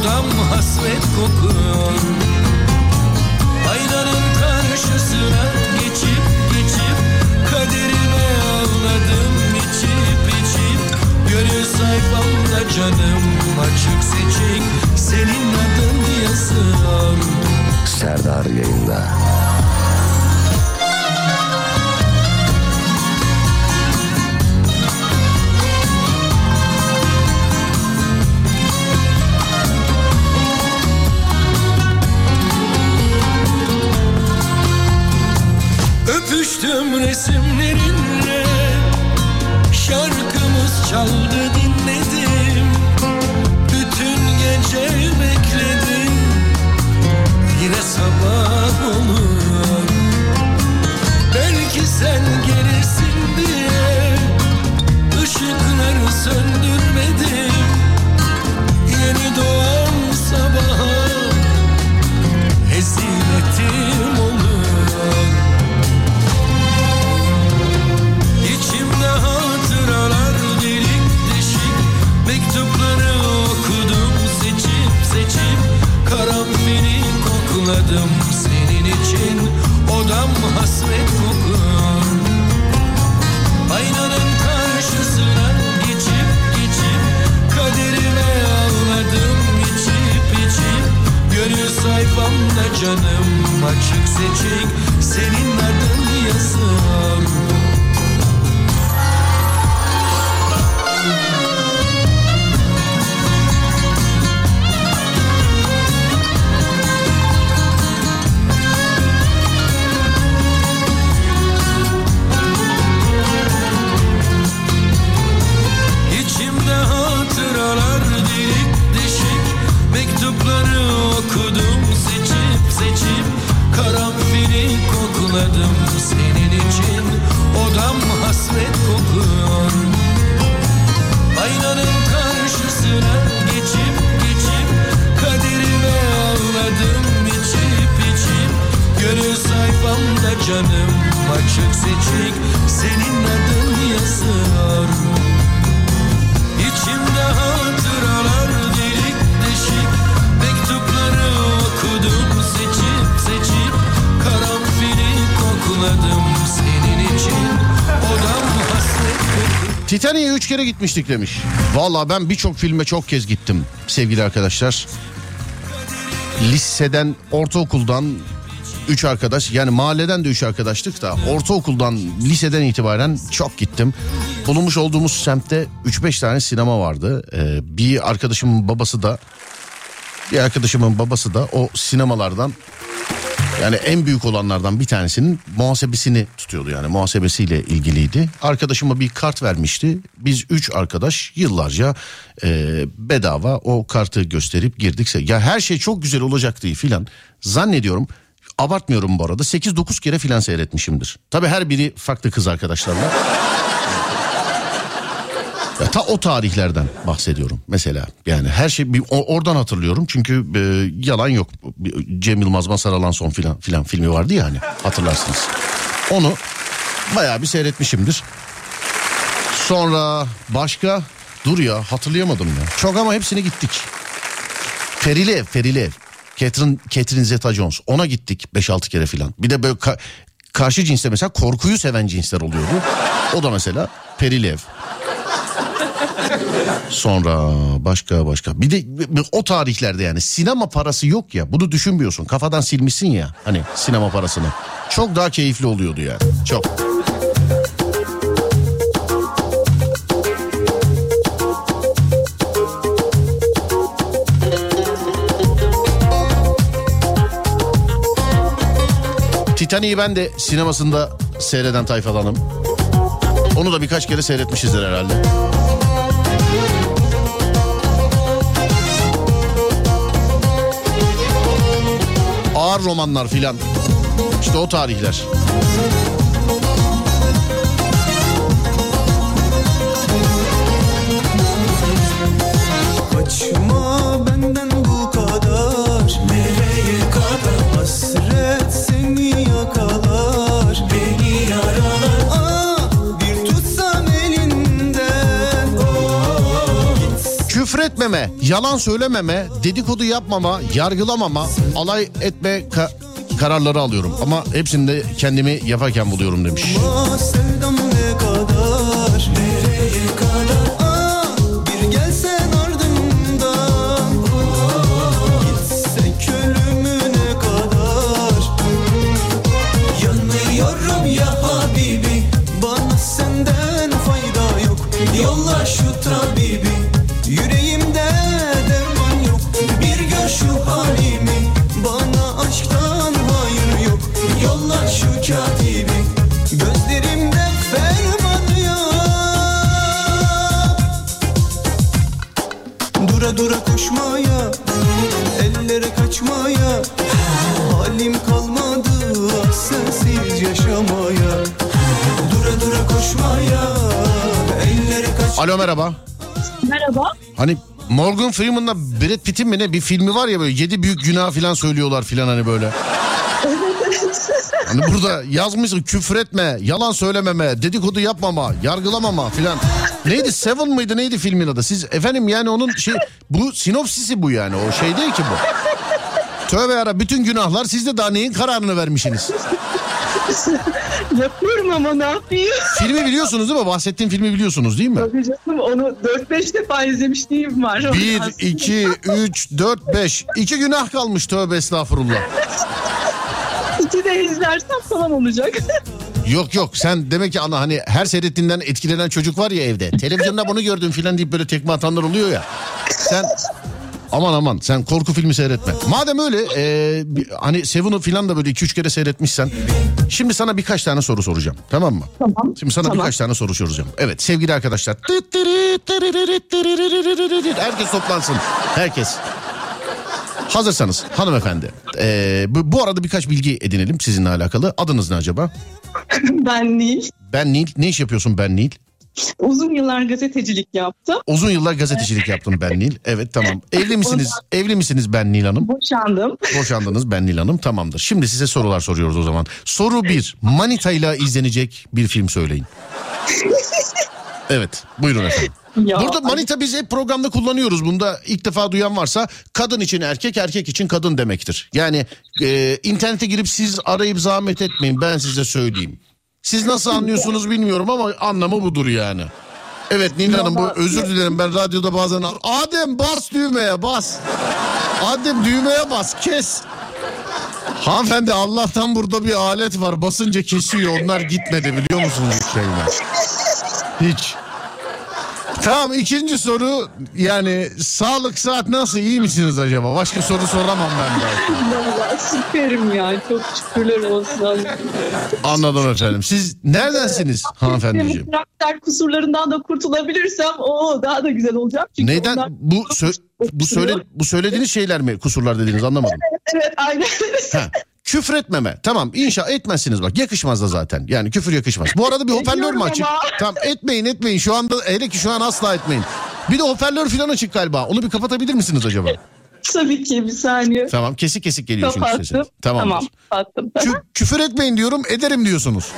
Odam hasret kokuyor. Aynanın karşısına geçip geçip Kaderime ağladım içip içip. Gönül sayfamda canım açık seçik. Senin adın yazıyor. Serdar yayında. Resimlerinle Şarkımız çaldı dinledim. Bütün gece bekledim. Yine sabah olur. Belki sen gelirsin diye Işıkları söndürmedim. Yeni doğan sabaha Hezimetim olur hasret kokuyor. Aynanın karşısına geçip geçip Kaderime ağladım içip içip. Gönül sayfamda canım açık seçik Senin adın yazıyor gitmiştik demiş. Valla ben birçok filme çok kez gittim sevgili arkadaşlar. Liseden, ortaokuldan üç arkadaş yani mahalleden de üç arkadaştık da ortaokuldan liseden itibaren çok gittim. Bulunmuş olduğumuz semtte 3-5 tane sinema vardı. Ee, bir arkadaşımın babası da bir arkadaşımın babası da o sinemalardan yani en büyük olanlardan bir tanesinin muhasebesini tutuyordu yani muhasebesiyle ilgiliydi. Arkadaşıma bir kart vermişti. Biz üç arkadaş yıllarca e, bedava o kartı gösterip girdikse ya her şey çok güzel olacak diye filan zannediyorum. Abartmıyorum bu arada 8-9 kere filan seyretmişimdir. Tabi her biri farklı kız arkadaşlarla. Ya ta o tarihlerden bahsediyorum mesela. Yani her şey bir oradan hatırlıyorum. Çünkü e, yalan yok. Cem Yılmaz Mazhar Alan son filan filan filmi vardı ya hani hatırlarsınız. Onu Bayağı bir seyretmişimdir. Sonra başka dur ya hatırlayamadım ya. Çok ama hepsini gittik. Ferili ev, Ferili ev. Catherine, Catherine Zeta-Jones. Ona gittik 5-6 kere filan. Bir de böyle ka- karşı cinste mesela korkuyu seven cinsler oluyordu. O da mesela Perili ev. Sonra başka başka. Bir de o tarihlerde yani sinema parası yok ya. Bunu düşünmüyorsun. Kafadan silmişsin ya hani sinema parasını. Çok daha keyifli oluyordu yani. Çok. Titanic'i ben de sinemasında seyreden tayfadanım. Onu da birkaç kere seyretmişizdir herhalde. Ağır romanlar filan. İşte o tarihler. Küfretmeme, yalan söylememe, dedikodu yapmama, yargılamama, alay etme ka- kararları alıyorum. Ama hepsinde kendimi yaparken buluyorum demiş. Alo merhaba. Merhaba. Hani Morgan Freeman'la Brad Pitt'in mi ne bir filmi var ya böyle yedi büyük günah filan söylüyorlar filan hani böyle. Hani burada yazmışsın küfür etme, yalan söylememe, dedikodu yapmama, yargılamama filan. Neydi Seven mıydı neydi filmin adı? Siz efendim yani onun şey bu sinopsisi bu yani o şey değil ki bu. Tövbe yara bütün günahlar siz de daha neyin kararını vermişsiniz? Yapıyorum ama ne yapayım? Filmi biliyorsunuz değil mi? Bahsettiğim filmi biliyorsunuz değil mi? Tabii canım onu 4-5 defa izlemişliğim var. Bir, iki, üç, dört, beş. İki günah kalmış tövbe estağfurullah. İki de izlersem falan olacak. Yok yok sen demek ki ana hani her seyrettiğinden etkilenen çocuk var ya evde. Televizyonda bunu gördüm filan deyip böyle tekme atanlar oluyor ya. Sen aman aman sen korku filmi seyretme. Madem öyle e, hani Seven'ı filan da böyle iki üç kere seyretmişsen. Şimdi sana birkaç tane soru soracağım tamam mı? Tamam. Şimdi sana Tamam. birkaç tane soru soracağım. Evet sevgili arkadaşlar. Herkes toplansın. Herkes. Hazırsanız hanımefendi. e, bu, bu arada birkaç bilgi edinelim sizinle alakalı. Adınız ne acaba? ben Nil. Ben Nil. Ne iş yapıyorsun Ben Nil? Uzun yıllar gazetecilik yaptım. Uzun yıllar gazetecilik yaptım Ben Nil. Evet tamam. Evli misiniz? Evli misiniz Ben Nil Hanım? Boşandım. Boşandınız Ben Nil Hanım. Tamamdır. Şimdi size sorular soruyoruz o zaman. Soru bir. Manita ile izlenecek bir film söyleyin. Evet. Buyurun efendim. Ya, Burada manita biz hep programda kullanıyoruz. Bunda ilk defa duyan varsa kadın için erkek, erkek için kadın demektir. Yani e, internete girip siz arayıp zahmet etmeyin ben size söyleyeyim. Siz nasıl anlıyorsunuz bilmiyorum ama anlamı budur yani. Evet Nil Hanım bu özür dilerim ben radyoda bazen Adem bas düğmeye bas. Adem düğmeye bas kes. Hanımefendi Allah'tan burada bir alet var basınca kesiyor onlar gitmedi biliyor musunuz şeyler? Hiç. Tamam ikinci soru yani sağlık saat nasıl iyi misiniz acaba? Başka soru soramam ben belki. Vallahi süperim ya. Çok şükürler olsun. Anladım efendim. Siz neredensiniz hanımefendiciğim? Benim karakter kusurlarından da kurtulabilirsem o daha da güzel olacak. Çünkü Neyden onlar- bu sö- bu söyle bu söylediğiniz şeyler mi kusurlar dediğiniz anlamadım. Evet aynen. Küfür etmeme. Tamam inşa etmezsiniz bak yakışmaz da zaten. Yani küfür yakışmaz. Bu arada bir hoparlör mü açık? ama. Tamam etmeyin etmeyin. Şu anda hele ki şu an asla etmeyin. Bir de hoparlör falan açık galiba. Onu bir kapatabilir misiniz acaba? Tabii ki bir saniye. Tamam kesik kesik geliyor çünkü sesi. Kapattım. Tamamdır. Tamam kapattım. Kü- küfür etmeyin diyorum ederim diyorsunuz.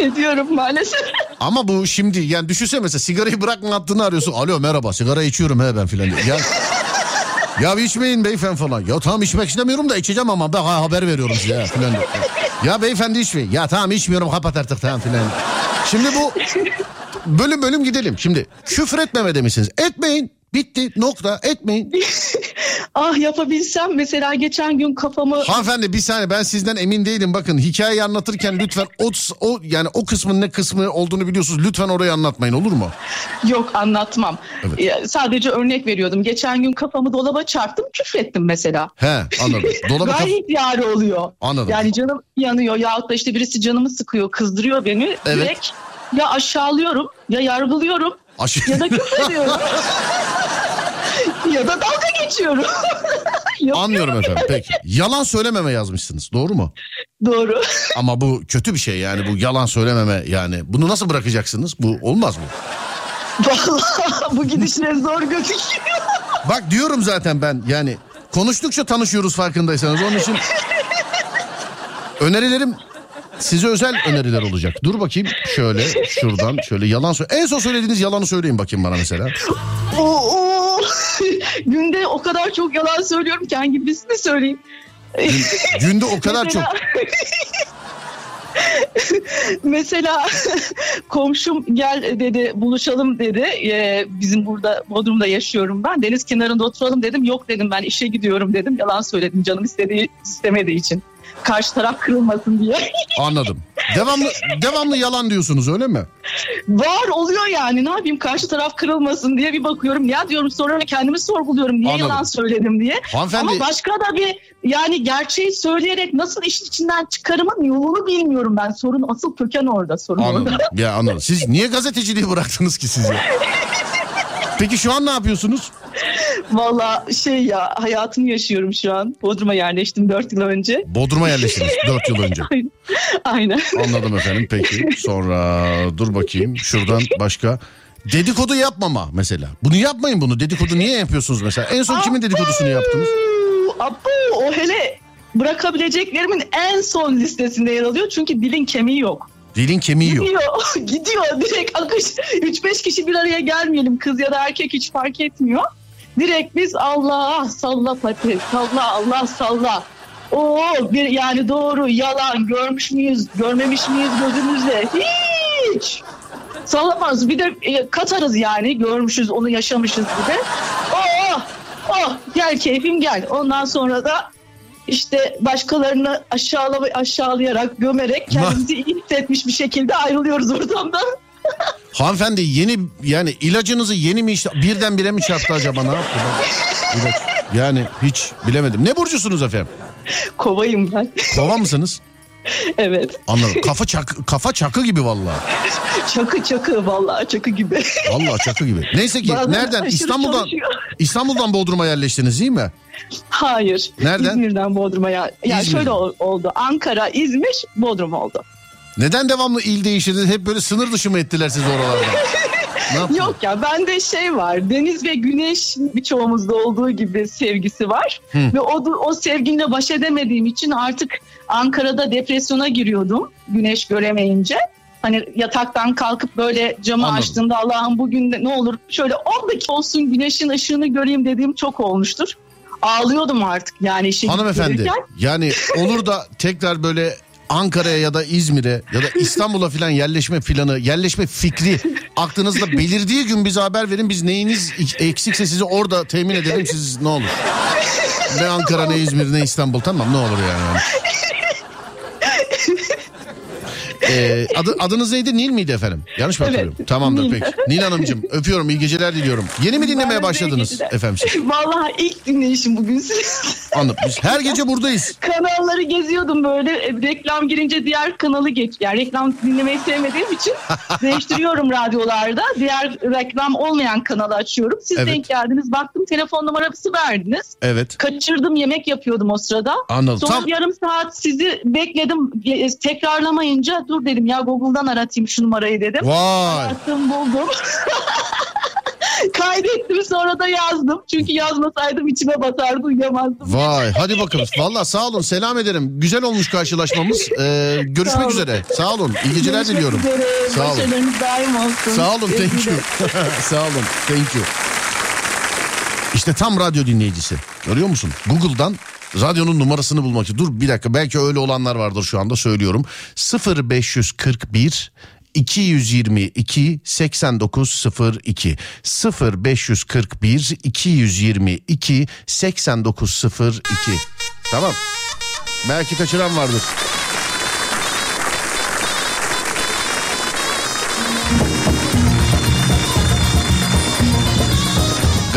Ediyorum maalesef. Ama bu şimdi yani düşünsene mesela sigarayı bırakma hattını arıyorsun. Alo merhaba sigara içiyorum he ben filan. Ya, ya içmeyin beyefendi falan. Ya tamam içmek istemiyorum da içeceğim ama ha- haber veriyorum size filan. Ya beyefendi içmeyin. Ya tamam içmiyorum kapat artık tamam filan. Şimdi bu bölüm bölüm gidelim. Şimdi küfür etmeme demişsiniz. Etmeyin. Bitti nokta etmeyin. Ah yapabilsem mesela geçen gün kafamı Hanımefendi bir saniye ben sizden emin değilim. Bakın hikayeyi anlatırken lütfen o, o yani o kısmın ne kısmı olduğunu biliyorsunuz. Lütfen orayı anlatmayın olur mu? yok anlatmam. Evet. Ya, sadece örnek veriyordum. Geçen gün kafamı dolaba çarptım küfrettim mesela. He anladım. Dolaba Gayet yari oluyor. Anladım. Yani canım yanıyor yahut da işte birisi canımı sıkıyor kızdırıyor beni. Evet. Direkt ya aşağılıyorum ya yargılıyorum Aşı- ya da küfrediyorum. ya da dalga geçiyorum. Yok, Anlıyorum efendim peki. Yalan söylememe yazmışsınız doğru mu? Doğru. Ama bu kötü bir şey yani bu yalan söylememe yani. Bunu nasıl bırakacaksınız? Bu olmaz mı? Vallahi bu gidişle zor gözüküyor. Bak diyorum zaten ben yani konuştukça tanışıyoruz farkındaysanız. Onun için önerilerim size özel öneriler olacak. Dur bakayım şöyle şuradan şöyle yalan söyle. En son söylediğiniz yalanı söyleyin bakayım bana mesela. Oo, oo. Günde o kadar çok yalan söylüyorum ki hangisini söyleyeyim. Gün- günde o kadar çok. Mesela- Mesela komşum gel dedi buluşalım dedi. Ee, bizim burada Bodrum'da yaşıyorum ben. Deniz kenarında oturalım dedim. Yok dedim ben işe gidiyorum dedim. Yalan söyledim canım istediği istemediği için. Karşı taraf kırılmasın diye. Anladım. Devamlı devamlı yalan diyorsunuz öyle mi? Var oluyor yani ne yapayım karşı taraf kırılmasın diye bir bakıyorum. Ya diyorum sonra kendimi sorguluyorum niye Anladım. yalan söyledim diye. Hanımefendi Ama başka da bir yani gerçeği söyleyerek nasıl işin içinden çıkarımın yolunu bilmiyorum ben. Sorun asıl köken orada sorun anladım. orada. Ya anladım. Siz niye gazeteciliği bıraktınız ki siz? Peki şu an ne yapıyorsunuz? Valla şey ya hayatımı yaşıyorum şu an. Bodrum'a yerleştim 4 yıl önce. Bodrum'a yerleştiniz 4 yıl önce. Aynen. Anladım efendim peki. Sonra dur bakayım şuradan başka. Dedikodu yapmama mesela. Bunu yapmayın bunu. Dedikodu niye yapıyorsunuz mesela? En son kimin dedikodusunu yaptınız? Abu o hele bırakabileceklerimin en son listesinde yer alıyor. Çünkü dilin kemiği yok. Dilin kemiği yok. Gidiyor, gidiyor direkt akış. 3-5 kişi bir araya gelmeyelim kız ya da erkek hiç fark etmiyor. Direkt biz Allah salla patates, salla Allah salla. Oo bir yani doğru yalan görmüş müyüz, görmemiş miyiz gözümüzle? Hiç. Sallamaz. Bir de e, katarız yani görmüşüz onu yaşamışız bir de. Oh, oh gel keyfim gel. Ondan sonra da işte başkalarını aşağıla aşağılayarak gömerek kendimizi iyi hissetmiş bir şekilde ayrılıyoruz ortamdan. Hanımefendi yeni yani ilacınızı yeni mi işte birdenbire mi çarptı acaba ne yaptı? İlaç. Yani hiç bilemedim. Ne burcusunuz efendim? Kovayım ben. Kova mısınız? evet. Anladım. Kafa çak kafa çakı gibi vallahi. Çakı çakı vallahi çakı gibi. Vallahi çakı gibi. Neyse ki Bazen nereden İstanbul'dan çalışıyor. İstanbul'dan Bodrum'a yerleştiniz değil mi? Hayır. Nereden? İzmir'den Bodrum'a ya. Ya şöyle ol- oldu. Ankara, İzmir, Bodrum oldu. Neden devamlı il değiştirdiniz? Hep böyle sınır dışı mı ettiler? Ne yaptınız? Yok ya bende şey var. Deniz ve güneş birçoğumuzda olduğu gibi sevgisi var. Hı. Ve o, o sevgimle baş edemediğim için artık Ankara'da depresyona giriyordum. Güneş göremeyince. Hani yataktan kalkıp böyle camı Anladım. açtığımda Allah'ım bugün ne olur şöyle 10 dakika olsun güneşin ışığını göreyim dediğim çok olmuştur. Ağlıyordum artık yani gidip Hanımefendi gelirken. yani olur da tekrar böyle Ankara'ya ya da İzmir'e ya da İstanbul'a filan yerleşme planı, yerleşme fikri aklınızda belirdiği gün bize haber verin. Biz neyiniz eksikse sizi orada temin edelim siz ne olur. Ne Ankara ne İzmir ne İstanbul tamam ne olur yani. Ee, adı, adınız neydi? Nil miydi efendim? Yanlış mı Evet, hatırlıyorum? Tamamdır Nil. peki. Nil Hanımcığım öpüyorum iyi geceler diliyorum. Yeni mi dinlemeye Ben başladınız efendim? Vallahi ilk dinleyişim bugün siz. Anladım. Biz her gece buradayız. kanalları geziyordum böyle E, reklam girince diğer kanalı geç. Yani reklam dinlemeyi sevmediğim için değiştiriyorum radyolarda. Diğer reklam olmayan kanalı açıyorum. Siz Evet. denk geldiniz. Baktım telefon numarası verdiniz. Evet. Kaçırdım yemek yapıyordum o sırada. Anladım. Sonra Tam yarım saat sizi bekledim. Tekrarlamayınca dur dedim ya Google'dan aratayım şu numarayı dedim. Vay. Arattım buldum. Kaydettim sonra da yazdım. Çünkü yazmasaydım içime batardı uyuyamazdım. Vay hadi bakalım. Valla sağ olun selam ederim. Güzel olmuş karşılaşmamız. Ee, Sağ görüşmek olun. üzere. Sağ olun. İyi geceler Görüşmek diliyorum. üzere. Sağ olun. Daim olsun. Sağ olun thank you. Sağ olun thank you. İşte tam radyo dinleyicisi. Görüyor musun? Google'dan radyonun numarasını bulmak için. Dur bir dakika belki öyle olanlar vardır şu anda söylüyorum. 0541 222 8902 0541 222 8902 Tamam. Belki kaçıran vardır.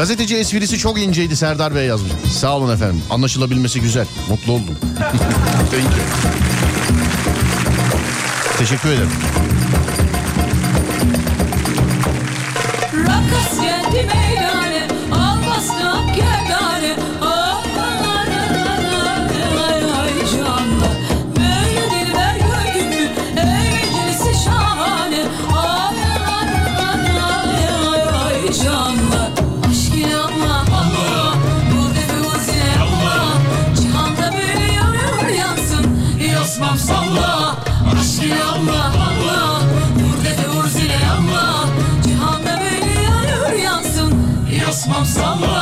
Gazeteci esprisi çok inceydi Serdar Bey yazmış. Sağ olun efendim. Anlaşılabilmesi güzel. Mutlu oldum. Thank you. Teşekkür ederim. Yasmam salla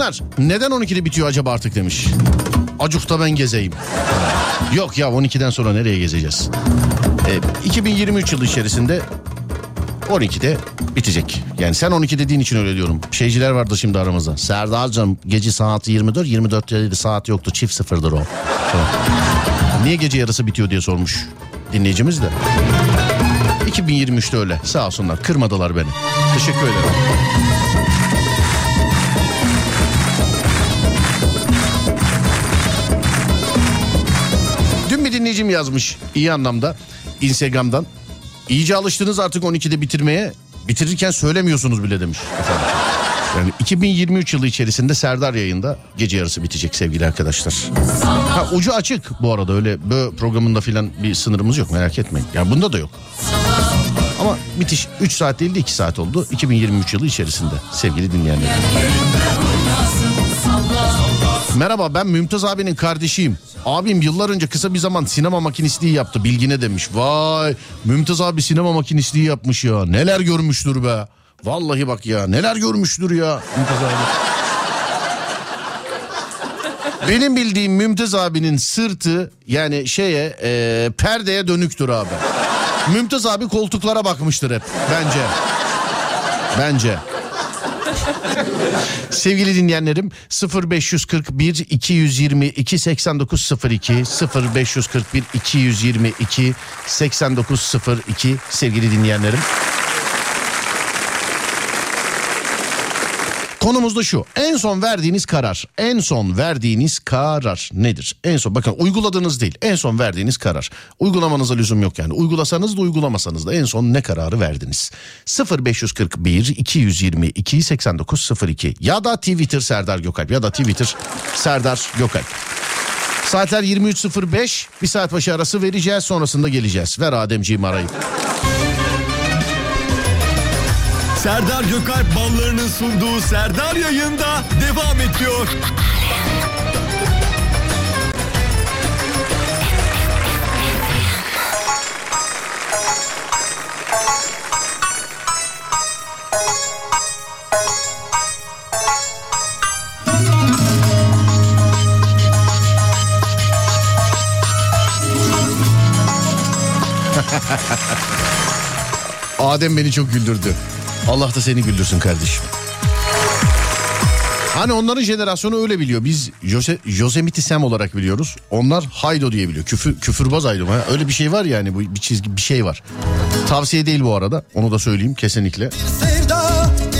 yayınlar. Neden 12'de bitiyor acaba artık demiş. Acuk'ta ben gezeyim. Yok ya 12'den sonra nereye gezeceğiz? Ee, 2023 yılı içerisinde 12'de bitecek. Yani sen 12 dediğin için öyle diyorum. Şeyciler vardı şimdi aramızda. Serdar'cığım gece saati 24, 24 dedi saat yoktu çift sıfırdır o. Niye gece yarısı bitiyor diye sormuş dinleyicimiz de. 2023'te öyle sağ olsunlar kırmadılar beni. Teşekkür ederim. Yazmış iyi anlamda Instagram'dan. İyice alıştınız artık 12'de bitirmeye. Bitirirken söylemiyorsunuz bile demiş. Yani 2023 yılı içerisinde Serdar yayında gece yarısı bitecek sevgili arkadaşlar. Ha, ucu açık bu arada öyle böyle programında filan bir sınırımız yok merak etmeyin. Yani bunda da yok. Ama bitiş 3 saat değil de 2 saat oldu 2023 yılı içerisinde sevgili dinleyenler. Merhaba ben Mümtaz abinin kardeşiyim. Abim yıllar önce kısa bir zaman sinema makinistliği yaptı bilgine demiş. Vay Mümtaz abi sinema makinistliği yapmış ya. Neler görmüştür be. Vallahi bak ya neler görmüştür ya Mümtaz abi. Benim bildiğim Mümtaz abinin sırtı yani şeye e, perdeye dönüktür abi. Mümtaz abi koltuklara bakmıştır hep bence. Bence. Sevgili dinleyenlerim 0541 222 8902 0541 222 8902 sevgili dinleyenlerim. Konumuz da şu. En son verdiğiniz karar. En son verdiğiniz karar nedir? En son bakın uyguladığınız değil. En son verdiğiniz karar. Uygulamanıza lüzum yok yani. Uygulasanız da uygulamasanız da en son ne kararı verdiniz? 0541 222 8902 ya da Twitter Serdar Gökalp ya da Twitter Serdar Gökalp. Saatler 23.05 bir saat başı arası vereceğiz sonrasında geleceğiz. Ver Ademciğim arayı. Serdar Gökalp ballarının sunduğu Serdar yayında devam ediyor. Adem beni çok güldürdü. Allah da seni güldürsün kardeşim. Hani onların jenerasyonu öyle biliyor. Biz Jose, Yosemite Sam olarak biliyoruz. Onlar Haydo diye biliyor. Küfür, küfürbaz Haydo. Ha, Öyle bir şey var yani bu bir çizgi bir şey var. Tavsiye değil bu arada. Onu da söyleyeyim kesinlikle.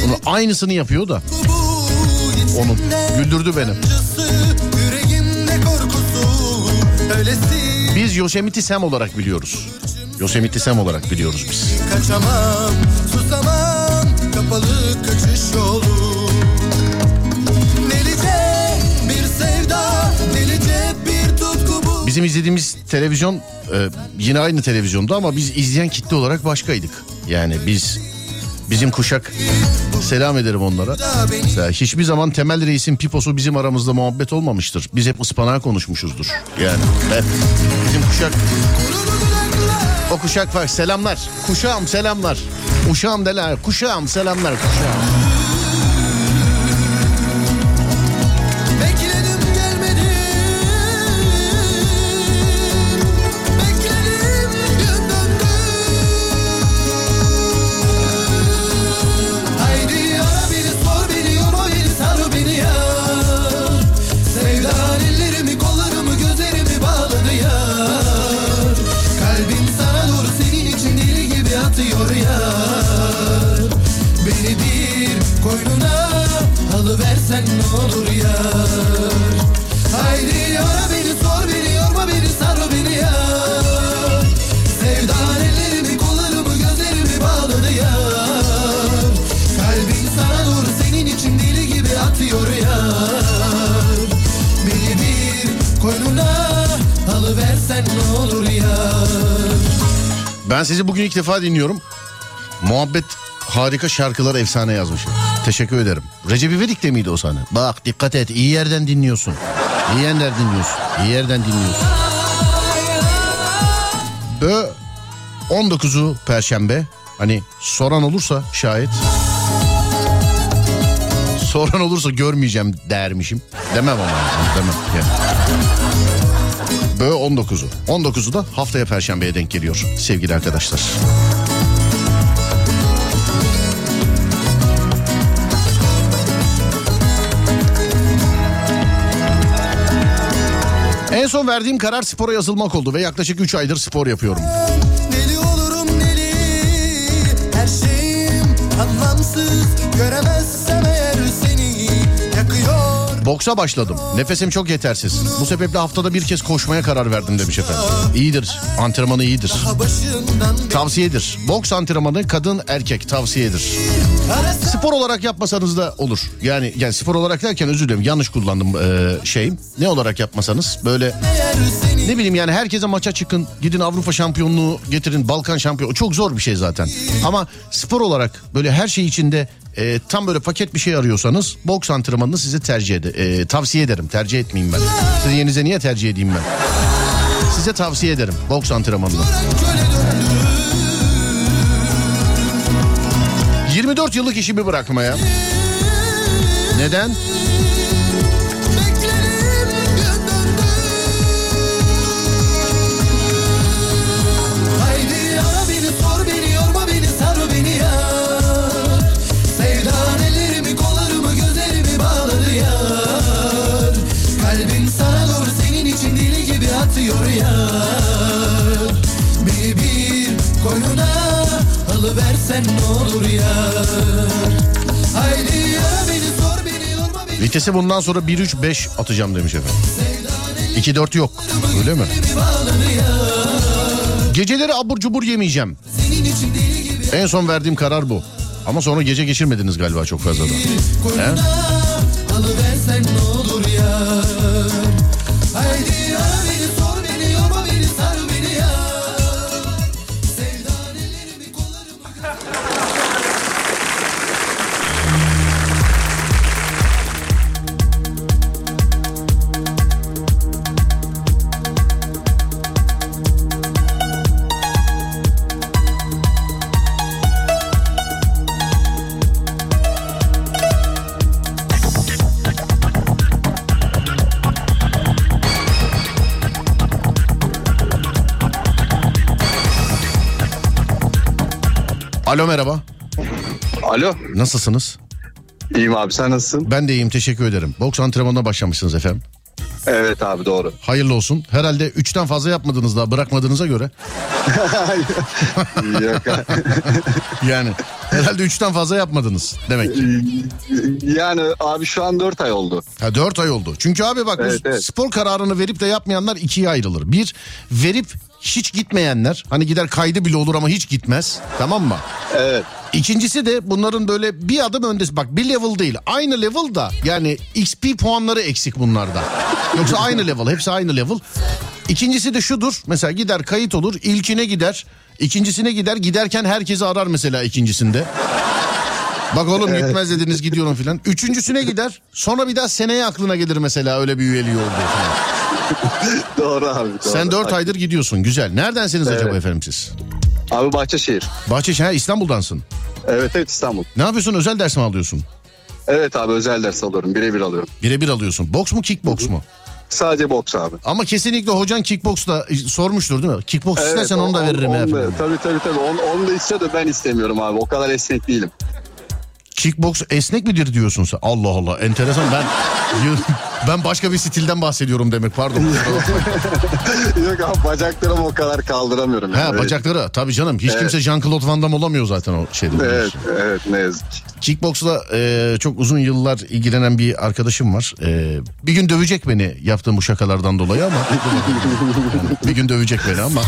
Onun aynısını yapıyor da. Onu güldürdü beni. Biz Yosemite Sam olarak biliyoruz. Yosemite Sam olarak biliyoruz biz. kaçamam Kapalı kaçış yolu Delice bir sevda Delice bir tutku bu Bizim izlediğimiz televizyon e, yine aynı televizyonda ama biz izleyen kitle olarak başkaydık. Yani biz bizim kuşak selam ederim onlara. Mesela hiçbir zaman Temel Reis'in piposu bizim aramızda muhabbet olmamıştır. Biz hep ıspanağa konuşmuşuzdur. Yani hep bizim kuşak o kuşak var selamlar. Kuşağım selamlar. Uşağım deler. Kuşağım selamlar kuşağım. Alıversen ne olur ya Haydi ara beni sor beni yorma beni sar beni ya Sevdan ellerimi kollarımı gözlerimi bağladı ya Kalbim sana doğru senin için deli gibi atıyor ya Beni bir koynuna alıversen ne olur ya Ben sizi bugün ilk defa dinliyorum. Muhabbet harika şarkılar efsane yazmışım. Teşekkür ederim. Recep İvedik de miydi o sahne? Bak dikkat et iyi yerden dinliyorsun. İyi yerden dinliyorsun. İyi yerden dinliyorsun. Bö 19'u Perşembe. Hani soran olursa şayet. Soran olursa görmeyeceğim dermişim. Demem ama demem. Yani. Bö 19'u. 19'u da haftaya Perşembe'ye denk geliyor sevgili arkadaşlar. En son verdiğim karar spora yazılmak oldu ve yaklaşık 3 aydır spor yapıyorum. Deli olurum deli Her şeyim anlamsız yakıyor Boksa başladım. Nefesim çok yetersiz. Bu sebeple haftada bir kez koşmaya karar verdim demiş efendim. İyidir. Antrenmanı iyidir. Tavsiyedir. Boks antrenmanı kadın erkek tavsiyedir. Spor olarak yapmasanız da olur. Yani yani spor olarak derken özür dilerim yanlış kullandım e, şeyim. Ne olarak yapmasanız böyle ne bileyim yani herkese maça çıkın. Gidin Avrupa şampiyonluğu getirin. Balkan şampiyonu. Çok zor bir şey zaten. Ama spor olarak böyle her şey içinde e, tam böyle paket bir şey arıyorsanız boks antrenmanını size tercih ede e, tavsiye ederim. Tercih etmeyeyim ben. Sizin yerinize niye tercih edeyim ben? Size tavsiye ederim boks antrenmanını. 24 yıllık işimi bırakmaya. Neden? Alıversen ne olur ya Haydi ara beni sor Vitesi bundan sonra 1-3-5 atacağım demiş efendim. 2-4 yok. Öyle mi? Geceleri abur cubur yemeyeceğim. En son verdiğim karar bu. Ama sonra gece geçirmediniz galiba çok fazla da. He? Alo. Nasılsınız? İyiyim abi sen nasılsın? Ben de iyiyim teşekkür ederim. Boks antrenmanına başlamışsınız efendim. Evet abi doğru. Hayırlı olsun. Herhalde 3'ten fazla yapmadınız daha bırakmadığınıza göre. Yani herhalde 3'ten fazla yapmadınız demek ki. yani abi şu an 4 ay oldu. Ha 4 ay oldu. Çünkü abi bak Evet, evet. spor kararını verip de yapmayanlar ikiye ayrılır. Bir verip hiç gitmeyenler hani gider kaydı bile olur ama hiç gitmez tamam mı? Evet. İkincisi de bunların böyle bir adım öndesi bak bir level değil aynı level da yani XP puanları eksik bunlarda. Yoksa aynı level hepsi aynı level. İkincisi de şudur mesela gider kayıt olur ilkine gider ikincisine gider giderken herkesi arar mesela ikincisinde. Bak oğlum Evet. gitmez dediniz gidiyorum filan. Üçüncüsüne gider sonra bir daha seneye aklına gelir mesela öyle bir üyeliği oldu doğru abi. Doğru. Sen dört aydır gidiyorsun güzel. Neredensiniz acaba Evet. efendim siz? Abi Bahçeşehir. Bahçeşehir ha, İstanbul'dansın. Evet evet İstanbul. Ne yapıyorsun özel ders mi alıyorsun? Evet abi özel ders alıyorum. Birebir alıyorum. Birebir alıyorsun. Boks mu kickboks mu? Sadece boks abi. Ama kesinlikle hocan kickboksla sormuştur değil mi? Kickboks istersen onu da veririm efendim. da, Tabii tabii tabii. Onu, onu da istiyor da ben istemiyorum abi. O kadar esnek değilim. Kickboks esnek midir diyorsun sen? Allah Allah enteresan ben ben başka bir stilden bahsediyorum demek pardon. Yok abi bacaklarımı o kadar kaldıramıyorum. yani. bacakları tabii canım hiç Evet. kimse Jean-Claude Van Damme olamıyor zaten o şeyde. Evet evet ne yazık ki. Kickboksla e, çok uzun yıllar ilgilenen bir arkadaşım var. E, bir gün dövecek beni yaptığım bu şakalardan dolayı ama. Yani bir gün dövecek beni ama.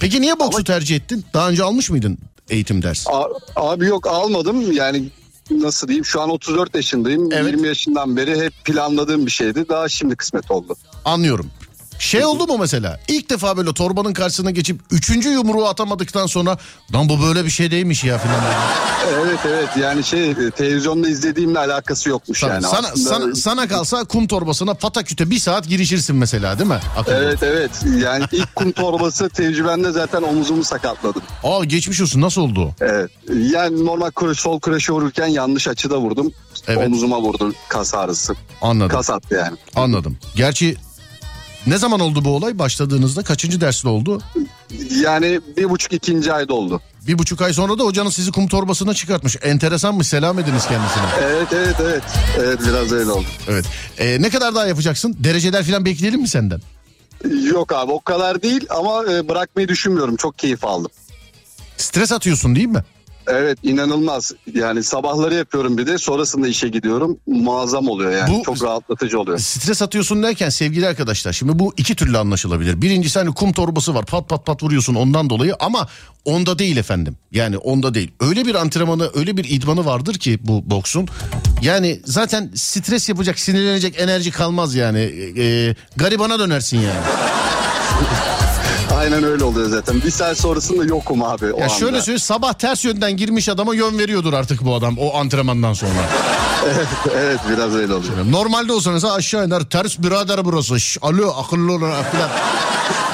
Peki niye boksu tercih ettin? Daha önce almış mıydın eğitim dersi? Abi yok almadım yani nasıl diyeyim şu an 34 yaşındayım. 20 yaşından beri hep planladığım bir şeydi. Daha şimdi kısmet oldu. Anlıyorum. Şey oldu mu mesela ilk defa böyle torbanın karşısına geçip üçüncü yumruğu atamadıktan sonra lan bu böyle bir şey değilmiş ya filan. Evet evet yani şey e, televizyonda izlediğimle alakası yokmuş Tabii, yani. sana, Aslında- sana, sana kalsa kum torbasına pataküte bir saat girişirsin mesela değil mi? Akıllı. Evet evet yani ilk kum torbası tecrübemde zaten omuzumu sakatladım. Aa geçmiş olsun nasıl oldu? Evet yani normal kuru, sol kreşe vururken yanlış açıda vurdum. Evet. Omuzuma vurdu kas ağrısı. Anladım. Kas attı yani. Anladım. Gerçi ne zaman oldu bu olay başladığınızda? Kaçıncı derste oldu? Yani bir buçuk ikinci ayda oldu. Bir buçuk ay sonra da hocanız sizi kum torbasına çıkartmış. Enteresanmış selam ediniz kendisine. Evet evet evet. Evet biraz öyle oldu. Evet. Ee, ne kadar daha yapacaksın? Dereceler falan bekleyelim mi senden? Yok abi o kadar değil ama e, bırakmayı düşünmüyorum. Çok keyif aldım. Stres atıyorsun değil mi? Evet inanılmaz. Yani sabahları yapıyorum bir de sonrasında işe gidiyorum. Muazzam oluyor yani. Bu- Çok rahatlatıcı oluyor. Stres atıyorsun derken sevgili arkadaşlar şimdi bu iki türlü anlaşılabilir. Birincisi hani kum torbası var pat pat pat vuruyorsun ondan dolayı ama onda değil efendim. Yani onda değil. Öyle bir antrenmanı öyle bir idmanı vardır ki bu boksun. Yani zaten stres yapacak sinirlenecek enerji kalmaz yani. Ee, garibana dönersin yani. Aynen öyle oluyor zaten. Bir saat sonrasında yokum abi o Ya anda. şöyle söyle sabah ters yönden girmiş adama yön veriyordur artık bu adam o antrenmandan sonra. evet, evet biraz öyle oluyor. Normalde olsa mesela aşağı iner ters birader burası. Şş, alo akıllı olun falan.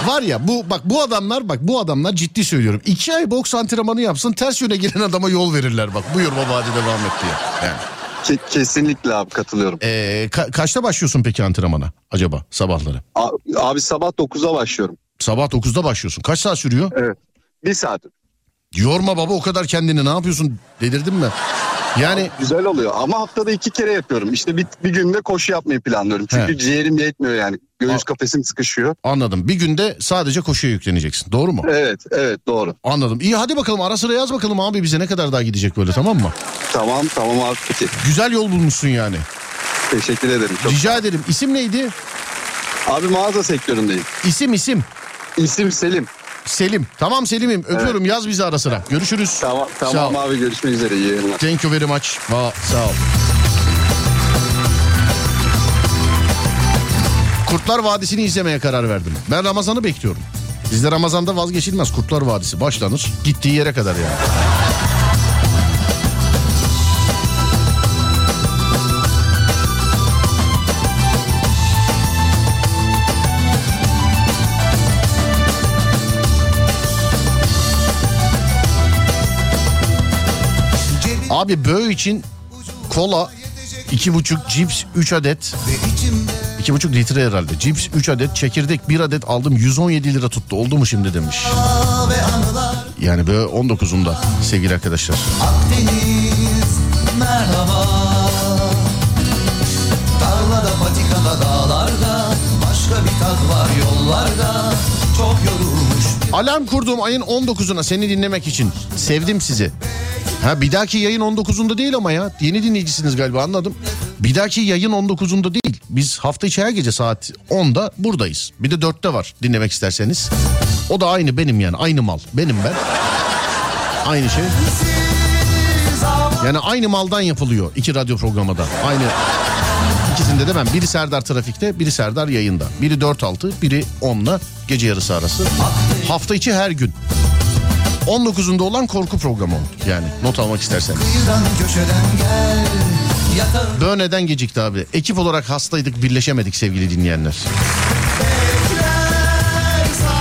Var ya bu bak bu adamlar bak bu adamlar ciddi söylüyorum. iki ay boks antrenmanı yapsın ters yöne giren adama yol verirler bak. Buyur baba hadi devam et diye. Yani. Ke- kesinlikle abi katılıyorum. Ee, ka- kaçta başlıyorsun peki antrenmana acaba sabahları? A- abi sabah 9'a başlıyorum. Sabah 9'da başlıyorsun. Kaç saat sürüyor? Evet. Bir saat. Yorma baba o kadar kendini ne yapıyorsun delirdin mi? Yani Güzel oluyor ama haftada iki kere yapıyorum. İşte bir, bir günde koşu yapmayı planlıyorum. Çünkü He. ciğerim yetmiyor yani. Göğüs kafesim sıkışıyor. anladım bir günde sadece koşuya yükleneceksin doğru mu? Evet evet doğru. Anladım. İyi hadi bakalım ara sıra yaz bakalım abi bize ne kadar daha gidecek böyle tamam mı? Tamam tamam abi peki. Güzel yol bulmuşsun yani. Teşekkür ederim. Çok. Rica ederim. İsim neydi? Abi mağaza sektöründeyim. İsim isim. İsim Selim. Selim. Tamam Selim'im. Öpüyorum. Yaz bizi ara sıra. Görüşürüz. Tamam, tamam abi görüşmek üzere. İyi yayınlar. Thank you very much. Va- sağ ol. Kurtlar Vadisi'ni izlemeye karar verdim. Ben Ramazan'ı bekliyorum. Bizde Ramazan'da vazgeçilmez Kurtlar Vadisi. Başlanır gittiği yere kadar yani. Abi böğ için kola iki buçuk cips 3 adet iki buçuk litre herhalde. Cips 3 adet çekirdek 1 adet aldım 117 lira tuttu. Oldu mu şimdi demiş. Yani böyle 19'unda sevgili arkadaşlar. Deniz merhaba Tarlada patikada dağlarda Başka bir tat var yollarda Çok yorulmuş Alarm kurduğum ayın 19'una seni dinlemek için. Sevdim sizi. Ha bir dahaki yayın 19'unda değil ama ya. Yeni dinleyicisiniz galiba anladım. Bir dahaki yayın 19'unda değil. Biz hafta içi her gece saat 10'da buradayız. Bir de 4'te var dinlemek isterseniz. O da aynı benim yani aynı mal. Benim ben. Aynı şey. Yani aynı maldan yapılıyor iki radyo programı da. Aynı ikisinde de ben. Biri Serdar Trafik'te, biri Serdar yayında. Biri 4-6, biri 10'la gece yarısı arası. Hafta içi her gün. 19'unda olan korku programı. Yani not almak isterseniz. Kıyıdan köşeden gel Yatağın Böyle neden gecikti abi? Ekip olarak hastaydık birleşemedik sevgili dinleyenler.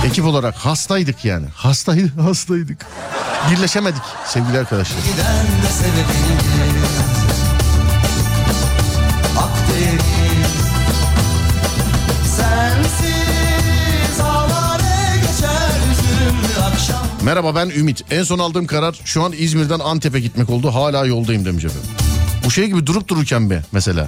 Ekip olarak hastaydık yani. Hastaydık, hastaydık. Birleşemedik sevgili arkadaşlar. giden de sebebini Merhaba ben Ümit. En son aldığım karar şu an İzmir'den Antep'e gitmek oldu. Hala yoldayım demiş efendim. Bu şey gibi durup dururken be mesela.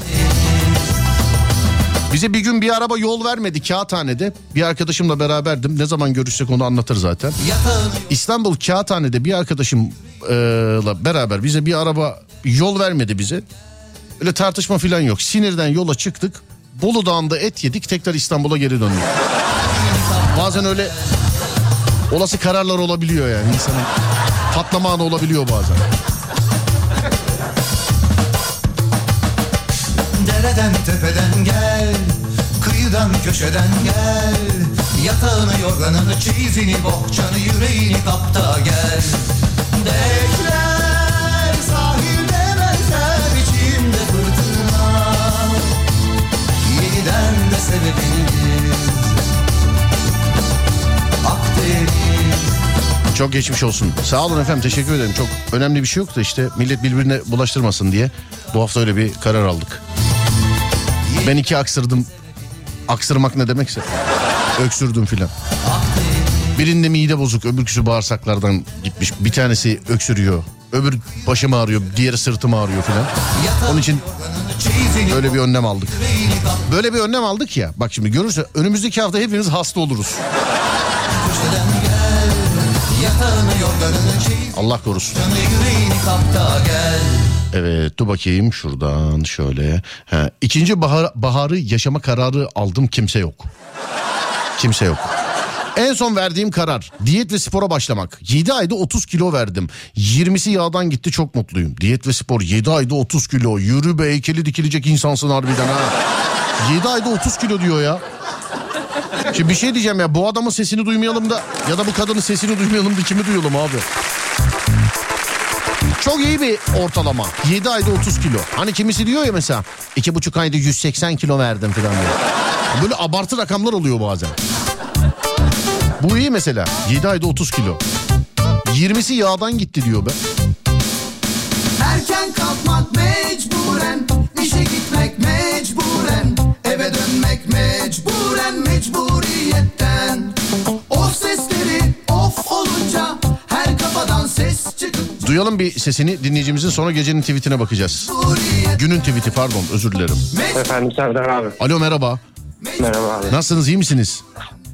Bize bir gün bir araba yol vermedi Kağıthane'de. Bir arkadaşımla beraberdim. Ne zaman görüşsek onu anlatır zaten. İstanbul Kağıthane'de bir arkadaşımla beraber bize bir araba yol vermedi bize. Öyle tartışma falan yok. Sinirden yola çıktık. Bolu Dağı'nda et yedik tekrar İstanbul'a geri döndük. Bazen öyle olası kararlar olabiliyor yani. İnsanın patlama anı olabiliyor bazen. Dereden tepeden gel Kıyıdan köşeden gel. Yatağını yorganını çeyizini bohçanı yüreğini kapta gel. Bekler sahilde benzer içimde fırtına. Yeniden de sevebiliriz Çok geçmiş olsun. Sağ olun efendim teşekkür ederim. Çok önemli bir şey yok da işte millet birbirine bulaştırmasın diye bu hafta öyle bir karar aldık. Ben iki aksırdım. Aksırmak ne demekse. Öksürdüm filan. Birinde mide bozuk öbürküsü bağırsaklardan gitmiş. Bir tanesi öksürüyor. Öbür başım ağrıyor, diğeri sırtım ağrıyor filan. Onun için böyle bir önlem aldık. Böyle bir önlem aldık ya. Bak şimdi görürse önümüzdeki hafta hepimiz hasta oluruz. Allah korusun. Evet dur bakayım şuradan şöyle. Ha, ikinci bahar, baharı yaşama kararı aldım kimse yok. Kimse yok. En son verdiğim karar diyet ve spora başlamak. 7 ayda 30 kilo verdim. 20'si yağdan gitti çok mutluyum. Diyet ve spor 7 ayda 30 kilo. Yürü be heykeli dikilecek insansın harbiden ha. 7 ayda 30 kilo diyor ya. Şimdi bir şey diyeceğim ya bu adamın sesini duymayalım da ya da bu kadının sesini duymayalım da kimi duyalım abi? Çok iyi bir ortalama. 7 ayda 30 kilo. Hani kimisi diyor ya mesela 2,5 ayda 180 kilo verdim falan diyor. Böyle abartı rakamlar oluyor bazen. Bu iyi mesela. 7 ayda 30 kilo. 20'si yağdan gitti diyor be. Erken kalkmak mecburen işe gitmek mecburen Eve dönmek mecburen mecburiyetten O sesleri of olunca her kafadan ses çıkıp Duyalım bir sesini dinleyicimizin sonra gecenin tweetine bakacağız. Günün tweeti pardon özür dilerim. Efendim Serdar abi. Alo merhaba. Merhaba abi. Nasılsınız iyi misiniz?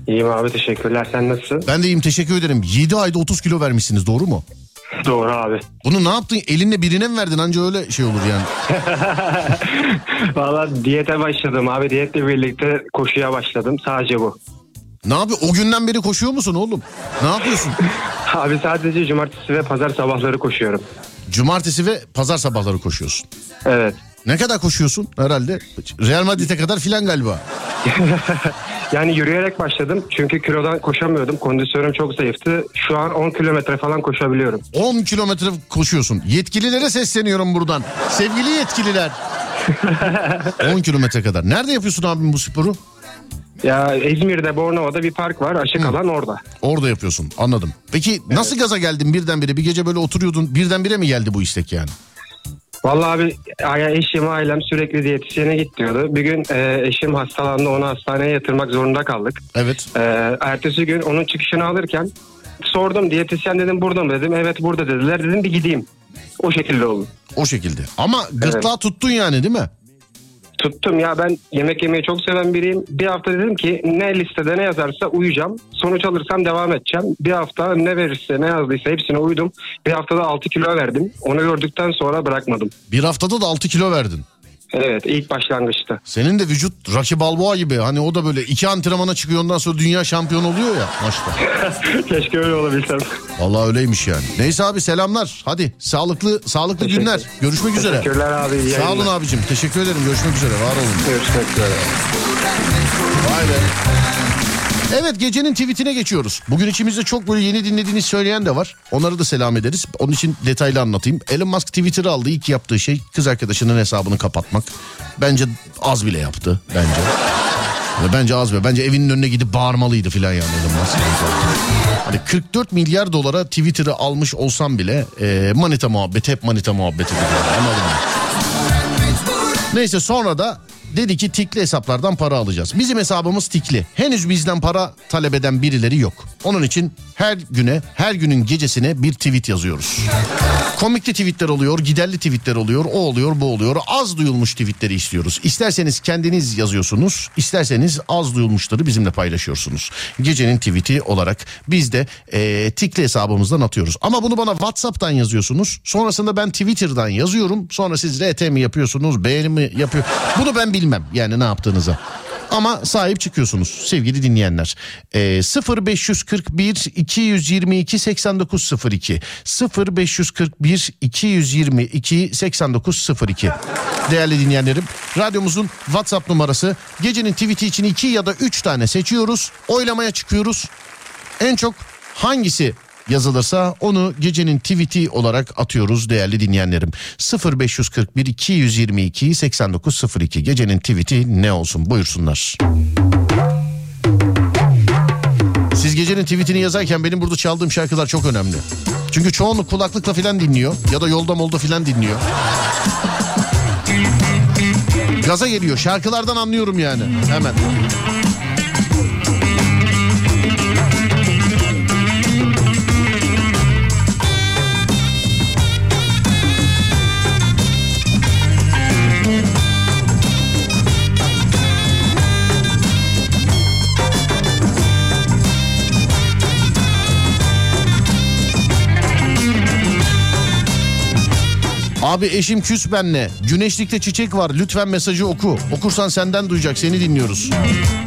İyiyim abi teşekkürler. Sen nasılsın? Ben de iyiyim teşekkür ederim. 7 ayda 30 kilo vermişsiniz doğru mu? Doğru abi. Bunu ne yaptın? Elinle birine mi verdin? Anca öyle şey olur yani. Valla diyete başladım abi. Diyetle birlikte koşuya başladım. Sadece bu. Ne yapıyor? O günden beri koşuyor musun oğlum? Ne yapıyorsun? Abi sadece cumartesi ve pazar sabahları koşuyorum. Cumartesi ve pazar sabahları koşuyorsun. Evet. Ne kadar koşuyorsun herhalde? Real Madrid'e kadar filan galiba. Yani yürüyerek başladım. Çünkü kilodan koşamıyordum. Kondisyonum çok zayıftı. Şu an 10 kilometre falan koşabiliyorum. 10 kilometre koşuyorsun. Yetkililere sesleniyorum buradan. Sevgili yetkililer. 10 kilometre kadar. Nerede yapıyorsun abim bu sporu? Ya İzmir'de Bornova'da bir park var. Açık alan orada. Orada yapıyorsun anladım. Peki nasıl gaza geldin birdenbire? Bir gece böyle oturuyordun birdenbire mi geldi bu istek yani? Vallahi abi eşim ailem sürekli diyetisyene git diyordu. Bir gün e, eşim hastalandı onu hastaneye yatırmak zorunda kaldık. Evet. E, ertesi gün onun çıkışını alırken sordum diyetisyen dedim burada mı dedim. Evet burada dediler dedim bir gideyim. O şekilde oldu. O şekilde. Ama gırtlağı tuttun yani değil mi? Tuttum ya ben yemek yemeyi çok seven biriyim. Bir hafta dedim ki ne listede ne yazarsa uyuyacağım. Sonuç alırsam devam edeceğim. Bir hafta ne verirse ne yazdıysa hepsine uydum. Bir haftada 6 kilo verdim. Onu gördükten sonra bırakmadım. Bir haftada da 6 kilo verdin. Evet ilk başlangıçta. Senin de vücut Rocky Balboa gibi. Hani o da böyle iki antrenmana çıkıyor ondan sonra dünya şampiyonu oluyor ya maçta. Keşke öyle olabilsem. Vallahi öyleymiş yani. Neyse abi selamlar. Hadi sağlıklı sağlıklı Teşekkür- günler. Görüşmek üzere. Teşekkürler abi, iyi Sağ olun yayınlar. abicim. Teşekkür ederim. Görüşmek üzere. Var olun. Görüşmek üzere. Vay be. Evet gecenin tweetine geçiyoruz. Bugün içimizde çok böyle yeni dinlediğiniz söyleyen de var. Onları da selam ederiz. Onun için detaylı anlatayım. Elon Musk Twitter'ı aldı. İlk yaptığı şey kız arkadaşının hesabını kapatmak. Bence az bile yaptı. Bence. Ve bence az bile. Bence evinin önüne gidip bağırmalıydı filan yani Elon Musk. Hani 44 milyar dolara Twitter'ı almış olsam bile e, manita muhabbeti hep manita muhabbeti. Neyse sonra da dedi ki tikli hesaplardan para alacağız. Bizim hesabımız tikli. Henüz bizden para talep eden birileri yok. Onun için her güne, her günün gecesine bir tweet yazıyoruz. Komikli tweetler oluyor, giderli tweetler oluyor, o oluyor, bu oluyor. Az duyulmuş tweetleri istiyoruz. İsterseniz kendiniz yazıyorsunuz, isterseniz az duyulmuşları bizimle paylaşıyorsunuz. Gecenin tweeti olarak biz de eee tikli hesabımızdan atıyoruz. Ama bunu bana WhatsApp'tan yazıyorsunuz. Sonrasında ben Twitter'dan yazıyorum. Sonra siz RT mi yapıyorsunuz, beğeni mi yapıyor? Bunu ben bilmem yani ne yaptığınıza. Ama sahip çıkıyorsunuz sevgili dinleyenler. Ee, 0541 222 8902 0541 222 8902 Değerli dinleyenlerim radyomuzun WhatsApp numarası gecenin tweet'i için 2 ya da 3 tane seçiyoruz. Oylamaya çıkıyoruz. En çok hangisi yazılırsa onu gecenin tweet'i olarak atıyoruz değerli dinleyenlerim. 0541 222 8902 gecenin tweet'i ne olsun buyursunlar. Siz gecenin tweetini yazarken benim burada çaldığım şarkılar çok önemli. Çünkü çoğunluk kulaklıkla filan dinliyor ya da yolda molda filan dinliyor. Gaza geliyor şarkılardan anlıyorum yani hemen. Abi eşim küs benle. Güneşlikte çiçek var. Lütfen mesajı oku. Okursan senden duyacak. Seni dinliyoruz.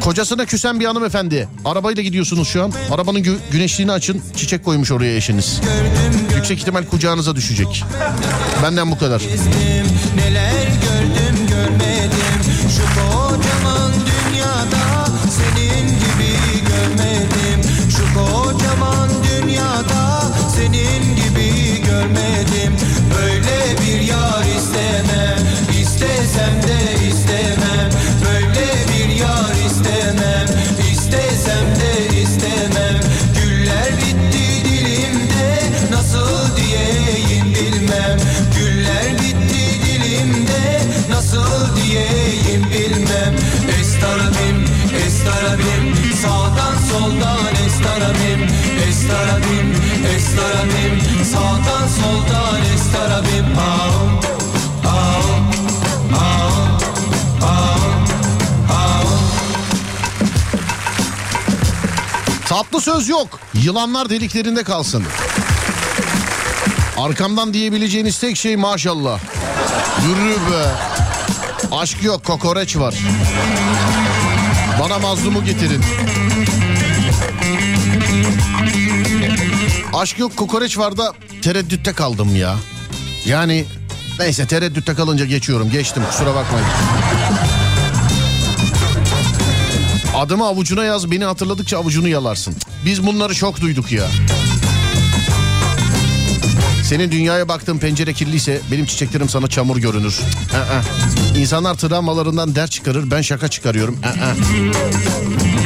Kocasına küsen bir hanımefendi. Arabayla gidiyorsunuz şu an. Arabanın gü- güneşliğini açın. Çiçek koymuş oraya eşiniz. Yüksek ihtimal kucağınıza düşecek. Benden bu kadar. Neler Estarabim, estarabim Sağdan soldan estarabim Ağım, ağım, ağım, ağım, ağım Tatlı söz yok. Yılanlar deliklerinde kalsın. Arkamdan diyebileceğiniz tek şey maşallah. Yürü be. Aşk yok kokoreç var. Bana mazlumu getirin. Aşk yok kokoreç var da tereddütte kaldım ya. Yani neyse tereddütte kalınca geçiyorum. Geçtim kusura bakmayın. Adımı avucuna yaz beni hatırladıkça avucunu yalarsın. Biz bunları çok duyduk ya. Senin dünyaya baktığın pencere kirliyse benim çiçeklerim sana çamur görünür. İnsanlar travmalarından ders çıkarır ben şaka çıkarıyorum.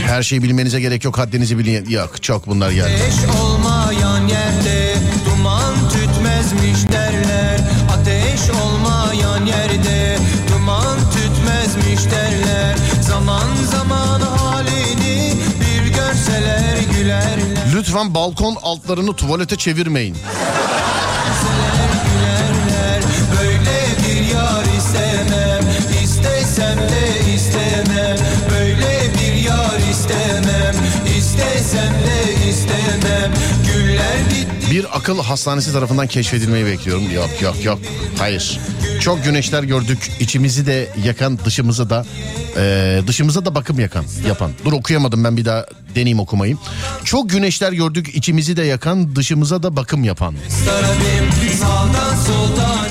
Her şeyi bilmenize gerek yok haddinizi bilin. Yok çok bunlar geldi. Ateş olmayan yerde duman tütmezmiş derler Ateş olmayan yerde duman tütmezmiş derler Zaman zaman halini bir görseler gülerler Lütfen balkon altlarını tuvalete çevirmeyin. Bir akıl hastanesi tarafından keşfedilmeyi bekliyorum. Yok yok yok. Hayır. Çok güneşler gördük. İçimizi de yakan dışımızı da e, dışımıza da bakım yakan yapan. Dur okuyamadım ben bir daha deneyeyim okumayı. Çok güneşler gördük. içimizi de yakan dışımıza da bakım yapan.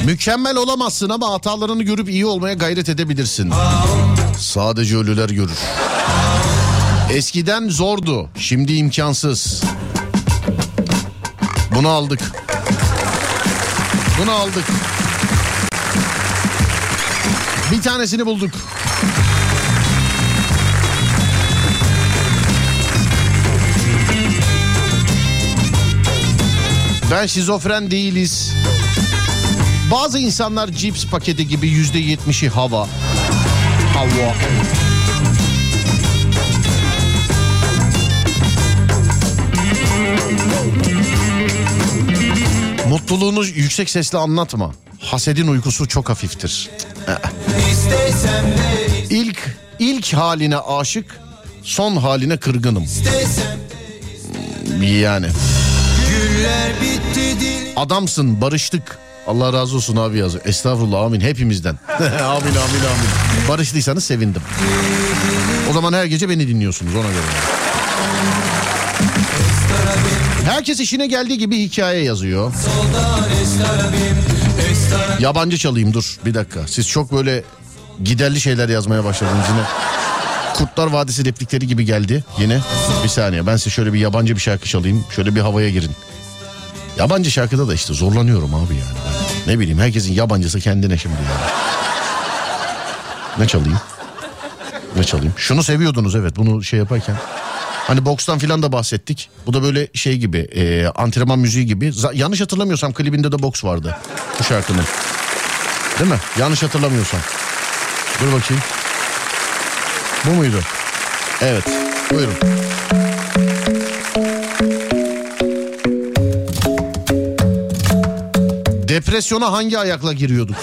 Mükemmel olamazsın ama hatalarını görüp iyi olmaya gayret edebilirsin. Sadece ölüler görür. Eskiden zordu, şimdi imkansız. Bunu aldık. Bunu aldık. Bir tanesini bulduk. Ben şizofren değiliz. Bazı insanlar cips paketi gibi yüzde yetmişi hava. Hava. Mutluluğunu yüksek sesle anlatma. Hasedin uykusu çok hafiftir. İlk ilk haline aşık, son haline kırgınım. istesem Yani. Adamsın, barıştık. Allah razı olsun abi yazıyor. Estağfurullah amin hepimizden. amin amin amin. Barıştıysanız sevindim. O zaman her gece beni dinliyorsunuz ona göre. Herkes işine geldiği gibi hikaye yazıyor. Yabancı çalayım dur bir dakika. Siz çok böyle giderli şeyler yazmaya başladınız yine. Kurtlar Vadisi replikleri gibi geldi yine. Bir saniye ben size şöyle bir yabancı bir şarkı çalayım. Şöyle bir havaya girin. Yabancı şarkıda da işte zorlanıyorum abi yani. Ben ne bileyim herkesin yabancısı kendine şimdi yani. Ne çalayım? Ne çalayım? Şunu seviyordunuz evet bunu şey yaparken. Hani bokstan filan da bahsettik. Bu da böyle şey gibi e, antrenman müziği gibi. Za- yanlış hatırlamıyorsam klibinde de boks vardı bu şarkının. Değil mi? Yanlış hatırlamıyorsam. Dur bakayım. Bu muydu? Evet. Buyurun. Depresyona hangi ayakla giriyorduk?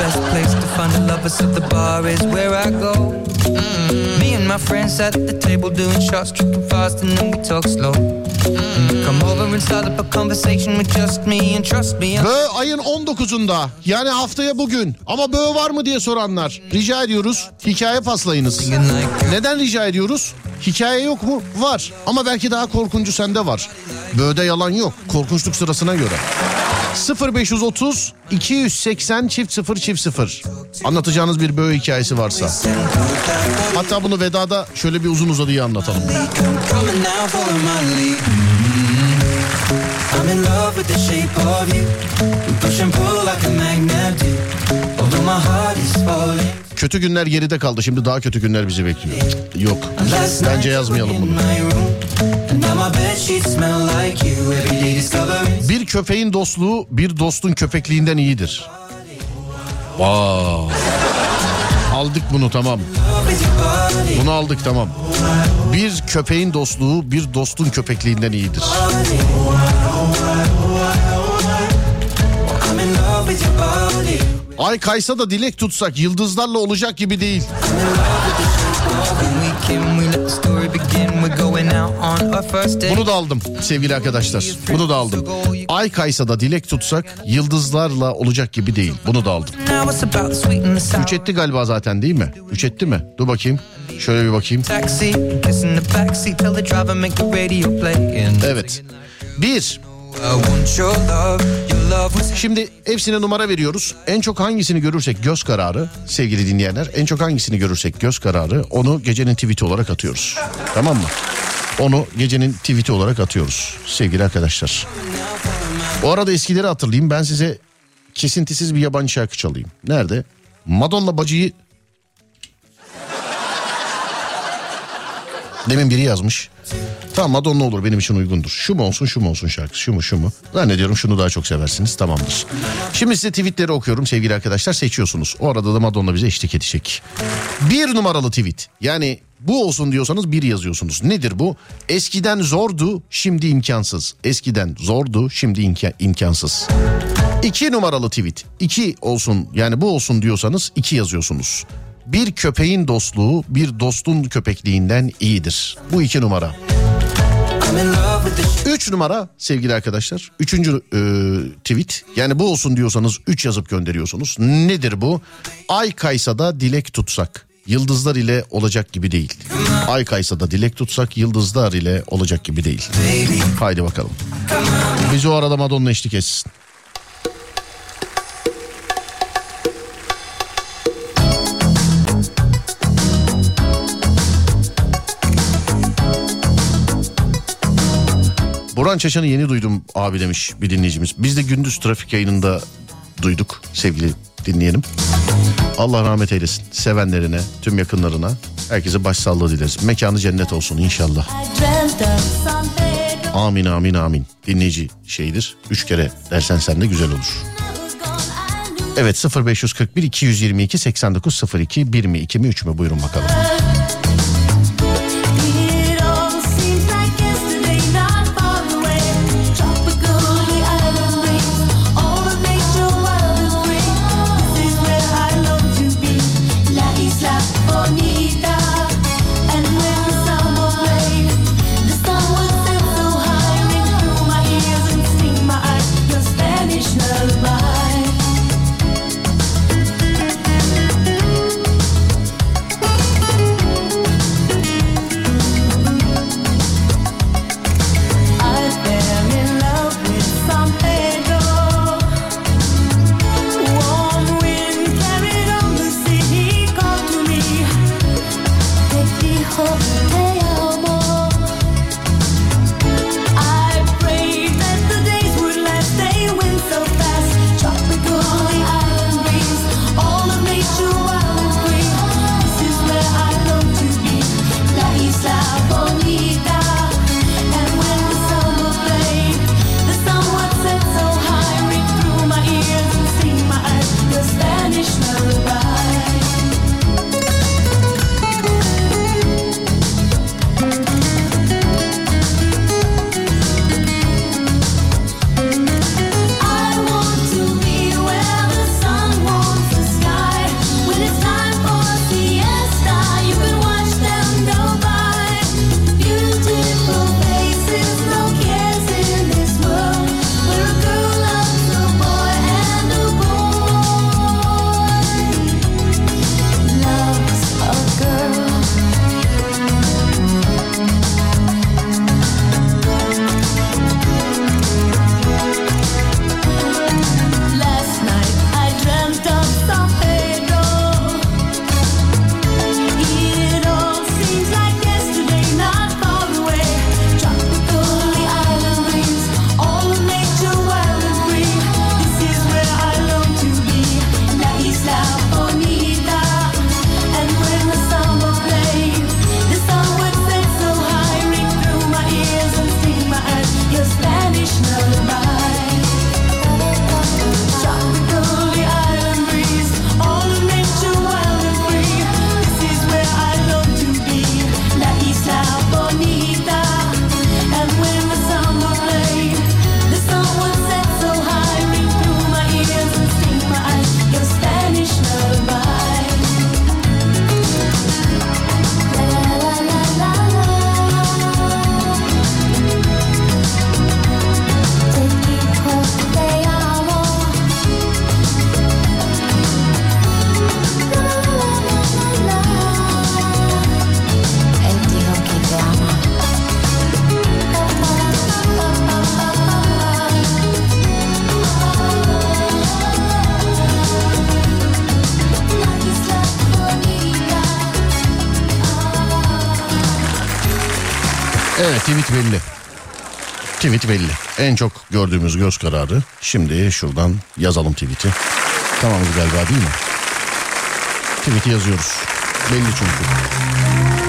Best place to find the lovers of the bar is where I go. Mm. And my friends at the table doing shots, tripping fast, and then we talk slow. Come over and start up a conversation with just me, and trust me. Bö ayın 19'unda yani haftaya bugün ama bö var mı diye soranlar rica ediyoruz hikaye paslayınız. Neden rica ediyoruz? Hikaye yok mu? Var ama belki daha korkuncu sende var. Bö'de yalan yok korkunçluk sırasına göre. 0530 280 çift 0 çift 0 anlatacağınız bir böğ hikayesi varsa. Hatta bunu vedada şöyle bir uzun uzadıya anlatalım. I'm in love with the shape of you We push and pull like a magnet do Although my heart is falling Kötü günler geride kaldı şimdi daha kötü günler bizi bekliyor. Yok bence yazmayalım bunu. Bir köpeğin dostluğu bir dostun köpekliğinden iyidir. Wow. Aldık bunu tamam. Bunu aldık tamam. Bir köpeğin dostluğu bir dostun köpekliğinden iyidir. Ay kaysa da dilek tutsak yıldızlarla olacak gibi değil. Bunu da aldım sevgili arkadaşlar. Bunu da aldım. Ay kaysa da dilek tutsak yıldızlarla olacak gibi değil. Bunu da aldım. Üç etti galiba zaten değil mi? Üç etti mi? Dur bakayım. Şöyle bir bakayım. Evet. Bir. Şimdi hepsine numara veriyoruz. En çok hangisini görürsek göz kararı sevgili dinleyenler. En çok hangisini görürsek göz kararı onu gecenin tweet'i olarak atıyoruz. Tamam mı? Onu gecenin tweet'i olarak atıyoruz sevgili arkadaşlar. O arada eskileri hatırlayayım. Ben size kesintisiz bir yabancı şarkı çalayım. Nerede? Madonna bacıyı... Demin biri yazmış. Tamam Madonna olur benim için uygundur. Şu mu olsun şu mu olsun şarkısı şu mu şu mu. Zannediyorum şunu daha çok seversiniz tamamdır. Şimdi size tweetleri okuyorum sevgili arkadaşlar seçiyorsunuz. O arada da Madonna bize eşlik edecek. Bir numaralı tweet yani bu olsun diyorsanız bir yazıyorsunuz. Nedir bu? Eskiden zordu şimdi imkansız. Eskiden zordu şimdi imka- imkansız. İki numaralı tweet. İki olsun yani bu olsun diyorsanız iki yazıyorsunuz. Bir köpeğin dostluğu bir dostun köpekliğinden iyidir. Bu iki numara. Üç numara sevgili arkadaşlar. Üçüncü e, tweet. Yani bu olsun diyorsanız üç yazıp gönderiyorsunuz. Nedir bu? Ay kaysa da dilek tutsak. Yıldızlar ile olacak gibi değil. Ay kaysa da dilek tutsak yıldızlar ile olacak gibi değil. Haydi bakalım. Biz o arada Madonna eşlik etsin. Burhan Çaşan'ı yeni duydum abi demiş bir dinleyicimiz. Biz de gündüz trafik yayınında duyduk sevgili dinleyenim. Allah rahmet eylesin sevenlerine, tüm yakınlarına herkese başsağlığı dileriz. Mekanı cennet olsun inşallah. Amin amin amin. Dinleyici şeydir. Üç kere dersen sen de güzel olur. Evet 0541 222 8902 1 mi 2 mi 3 mü buyurun bakalım. En çok gördüğümüz göz kararı. Şimdi şuradan yazalım tweet'i. Tamam galiba değil mi? Tweet'i yazıyoruz. Belli çünkü.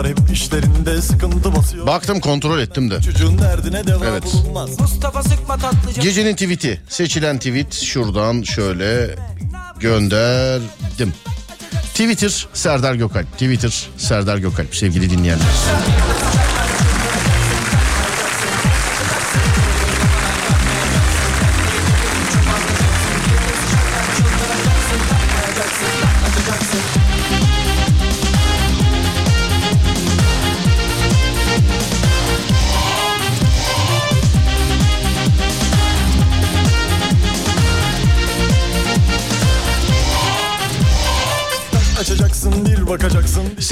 Var hep işlerinde sıkıntı basıyor. Baktım kontrol ettim de. Çocuğun derdine deva Evet. bulunmaz. Mustafa sıkma tatlıca. Gecenin tweet'i. Seçilen tweet şuradan şöyle gönderdim. Twitter Serdar Gökalp. Twitter Serdar Gökalp sevgili dinleyenler.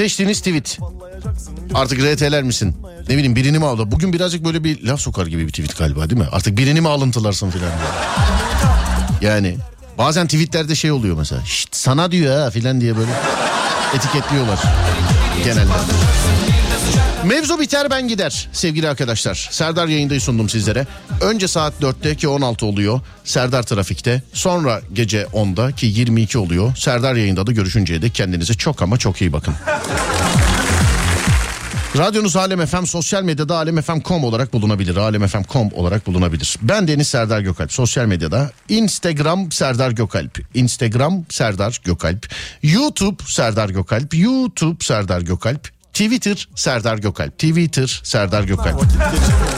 Seçtiğiniz tweet. Artık RT'ler misin? Ne bileyim birini mi aldı? Bugün birazcık böyle bir laf sokar gibi bir tweet galiba değil mi? Artık birini mi alıntılarsın filan. Yani bazen tweetlerde şey oluyor mesela. Şşt sana diyor ha filan diye böyle etiketliyorlar genelde. Mevzu biter ben gider sevgili arkadaşlar. Serdar yayındayı sundum sizlere. Önce saat 4'te ki 16 oluyor Serdar Trafik'te. Sonra gece 10'da ki 22 oluyor. Serdar yayında da görüşünceye dek kendinize çok ama çok iyi bakın. Radyonuz Alem FM sosyal medyada alemfm.com olarak bulunabilir. alemfm.com olarak bulunabilir. Ben Deniz Serdar Gökalp. Sosyal medyada Instagram Serdar Gökalp. Instagram Serdar Gökalp. YouTube Serdar Gökalp. YouTube Serdar Gökalp. Twitter Serdar Gökalp. Twitter Serdar Gökalp.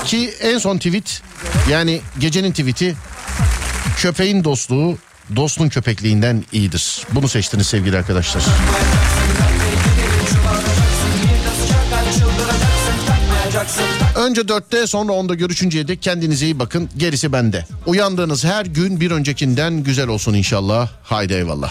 Ki en son tweet yani gecenin tweeti köpeğin dostluğu dostun köpekliğinden iyidir. Bunu seçtiniz sevgili arkadaşlar. Önce dörtte sonra onda görüşünceye dek kendinize iyi bakın. Gerisi bende. Uyandığınız her gün bir öncekinden güzel olsun inşallah. Haydi eyvallah.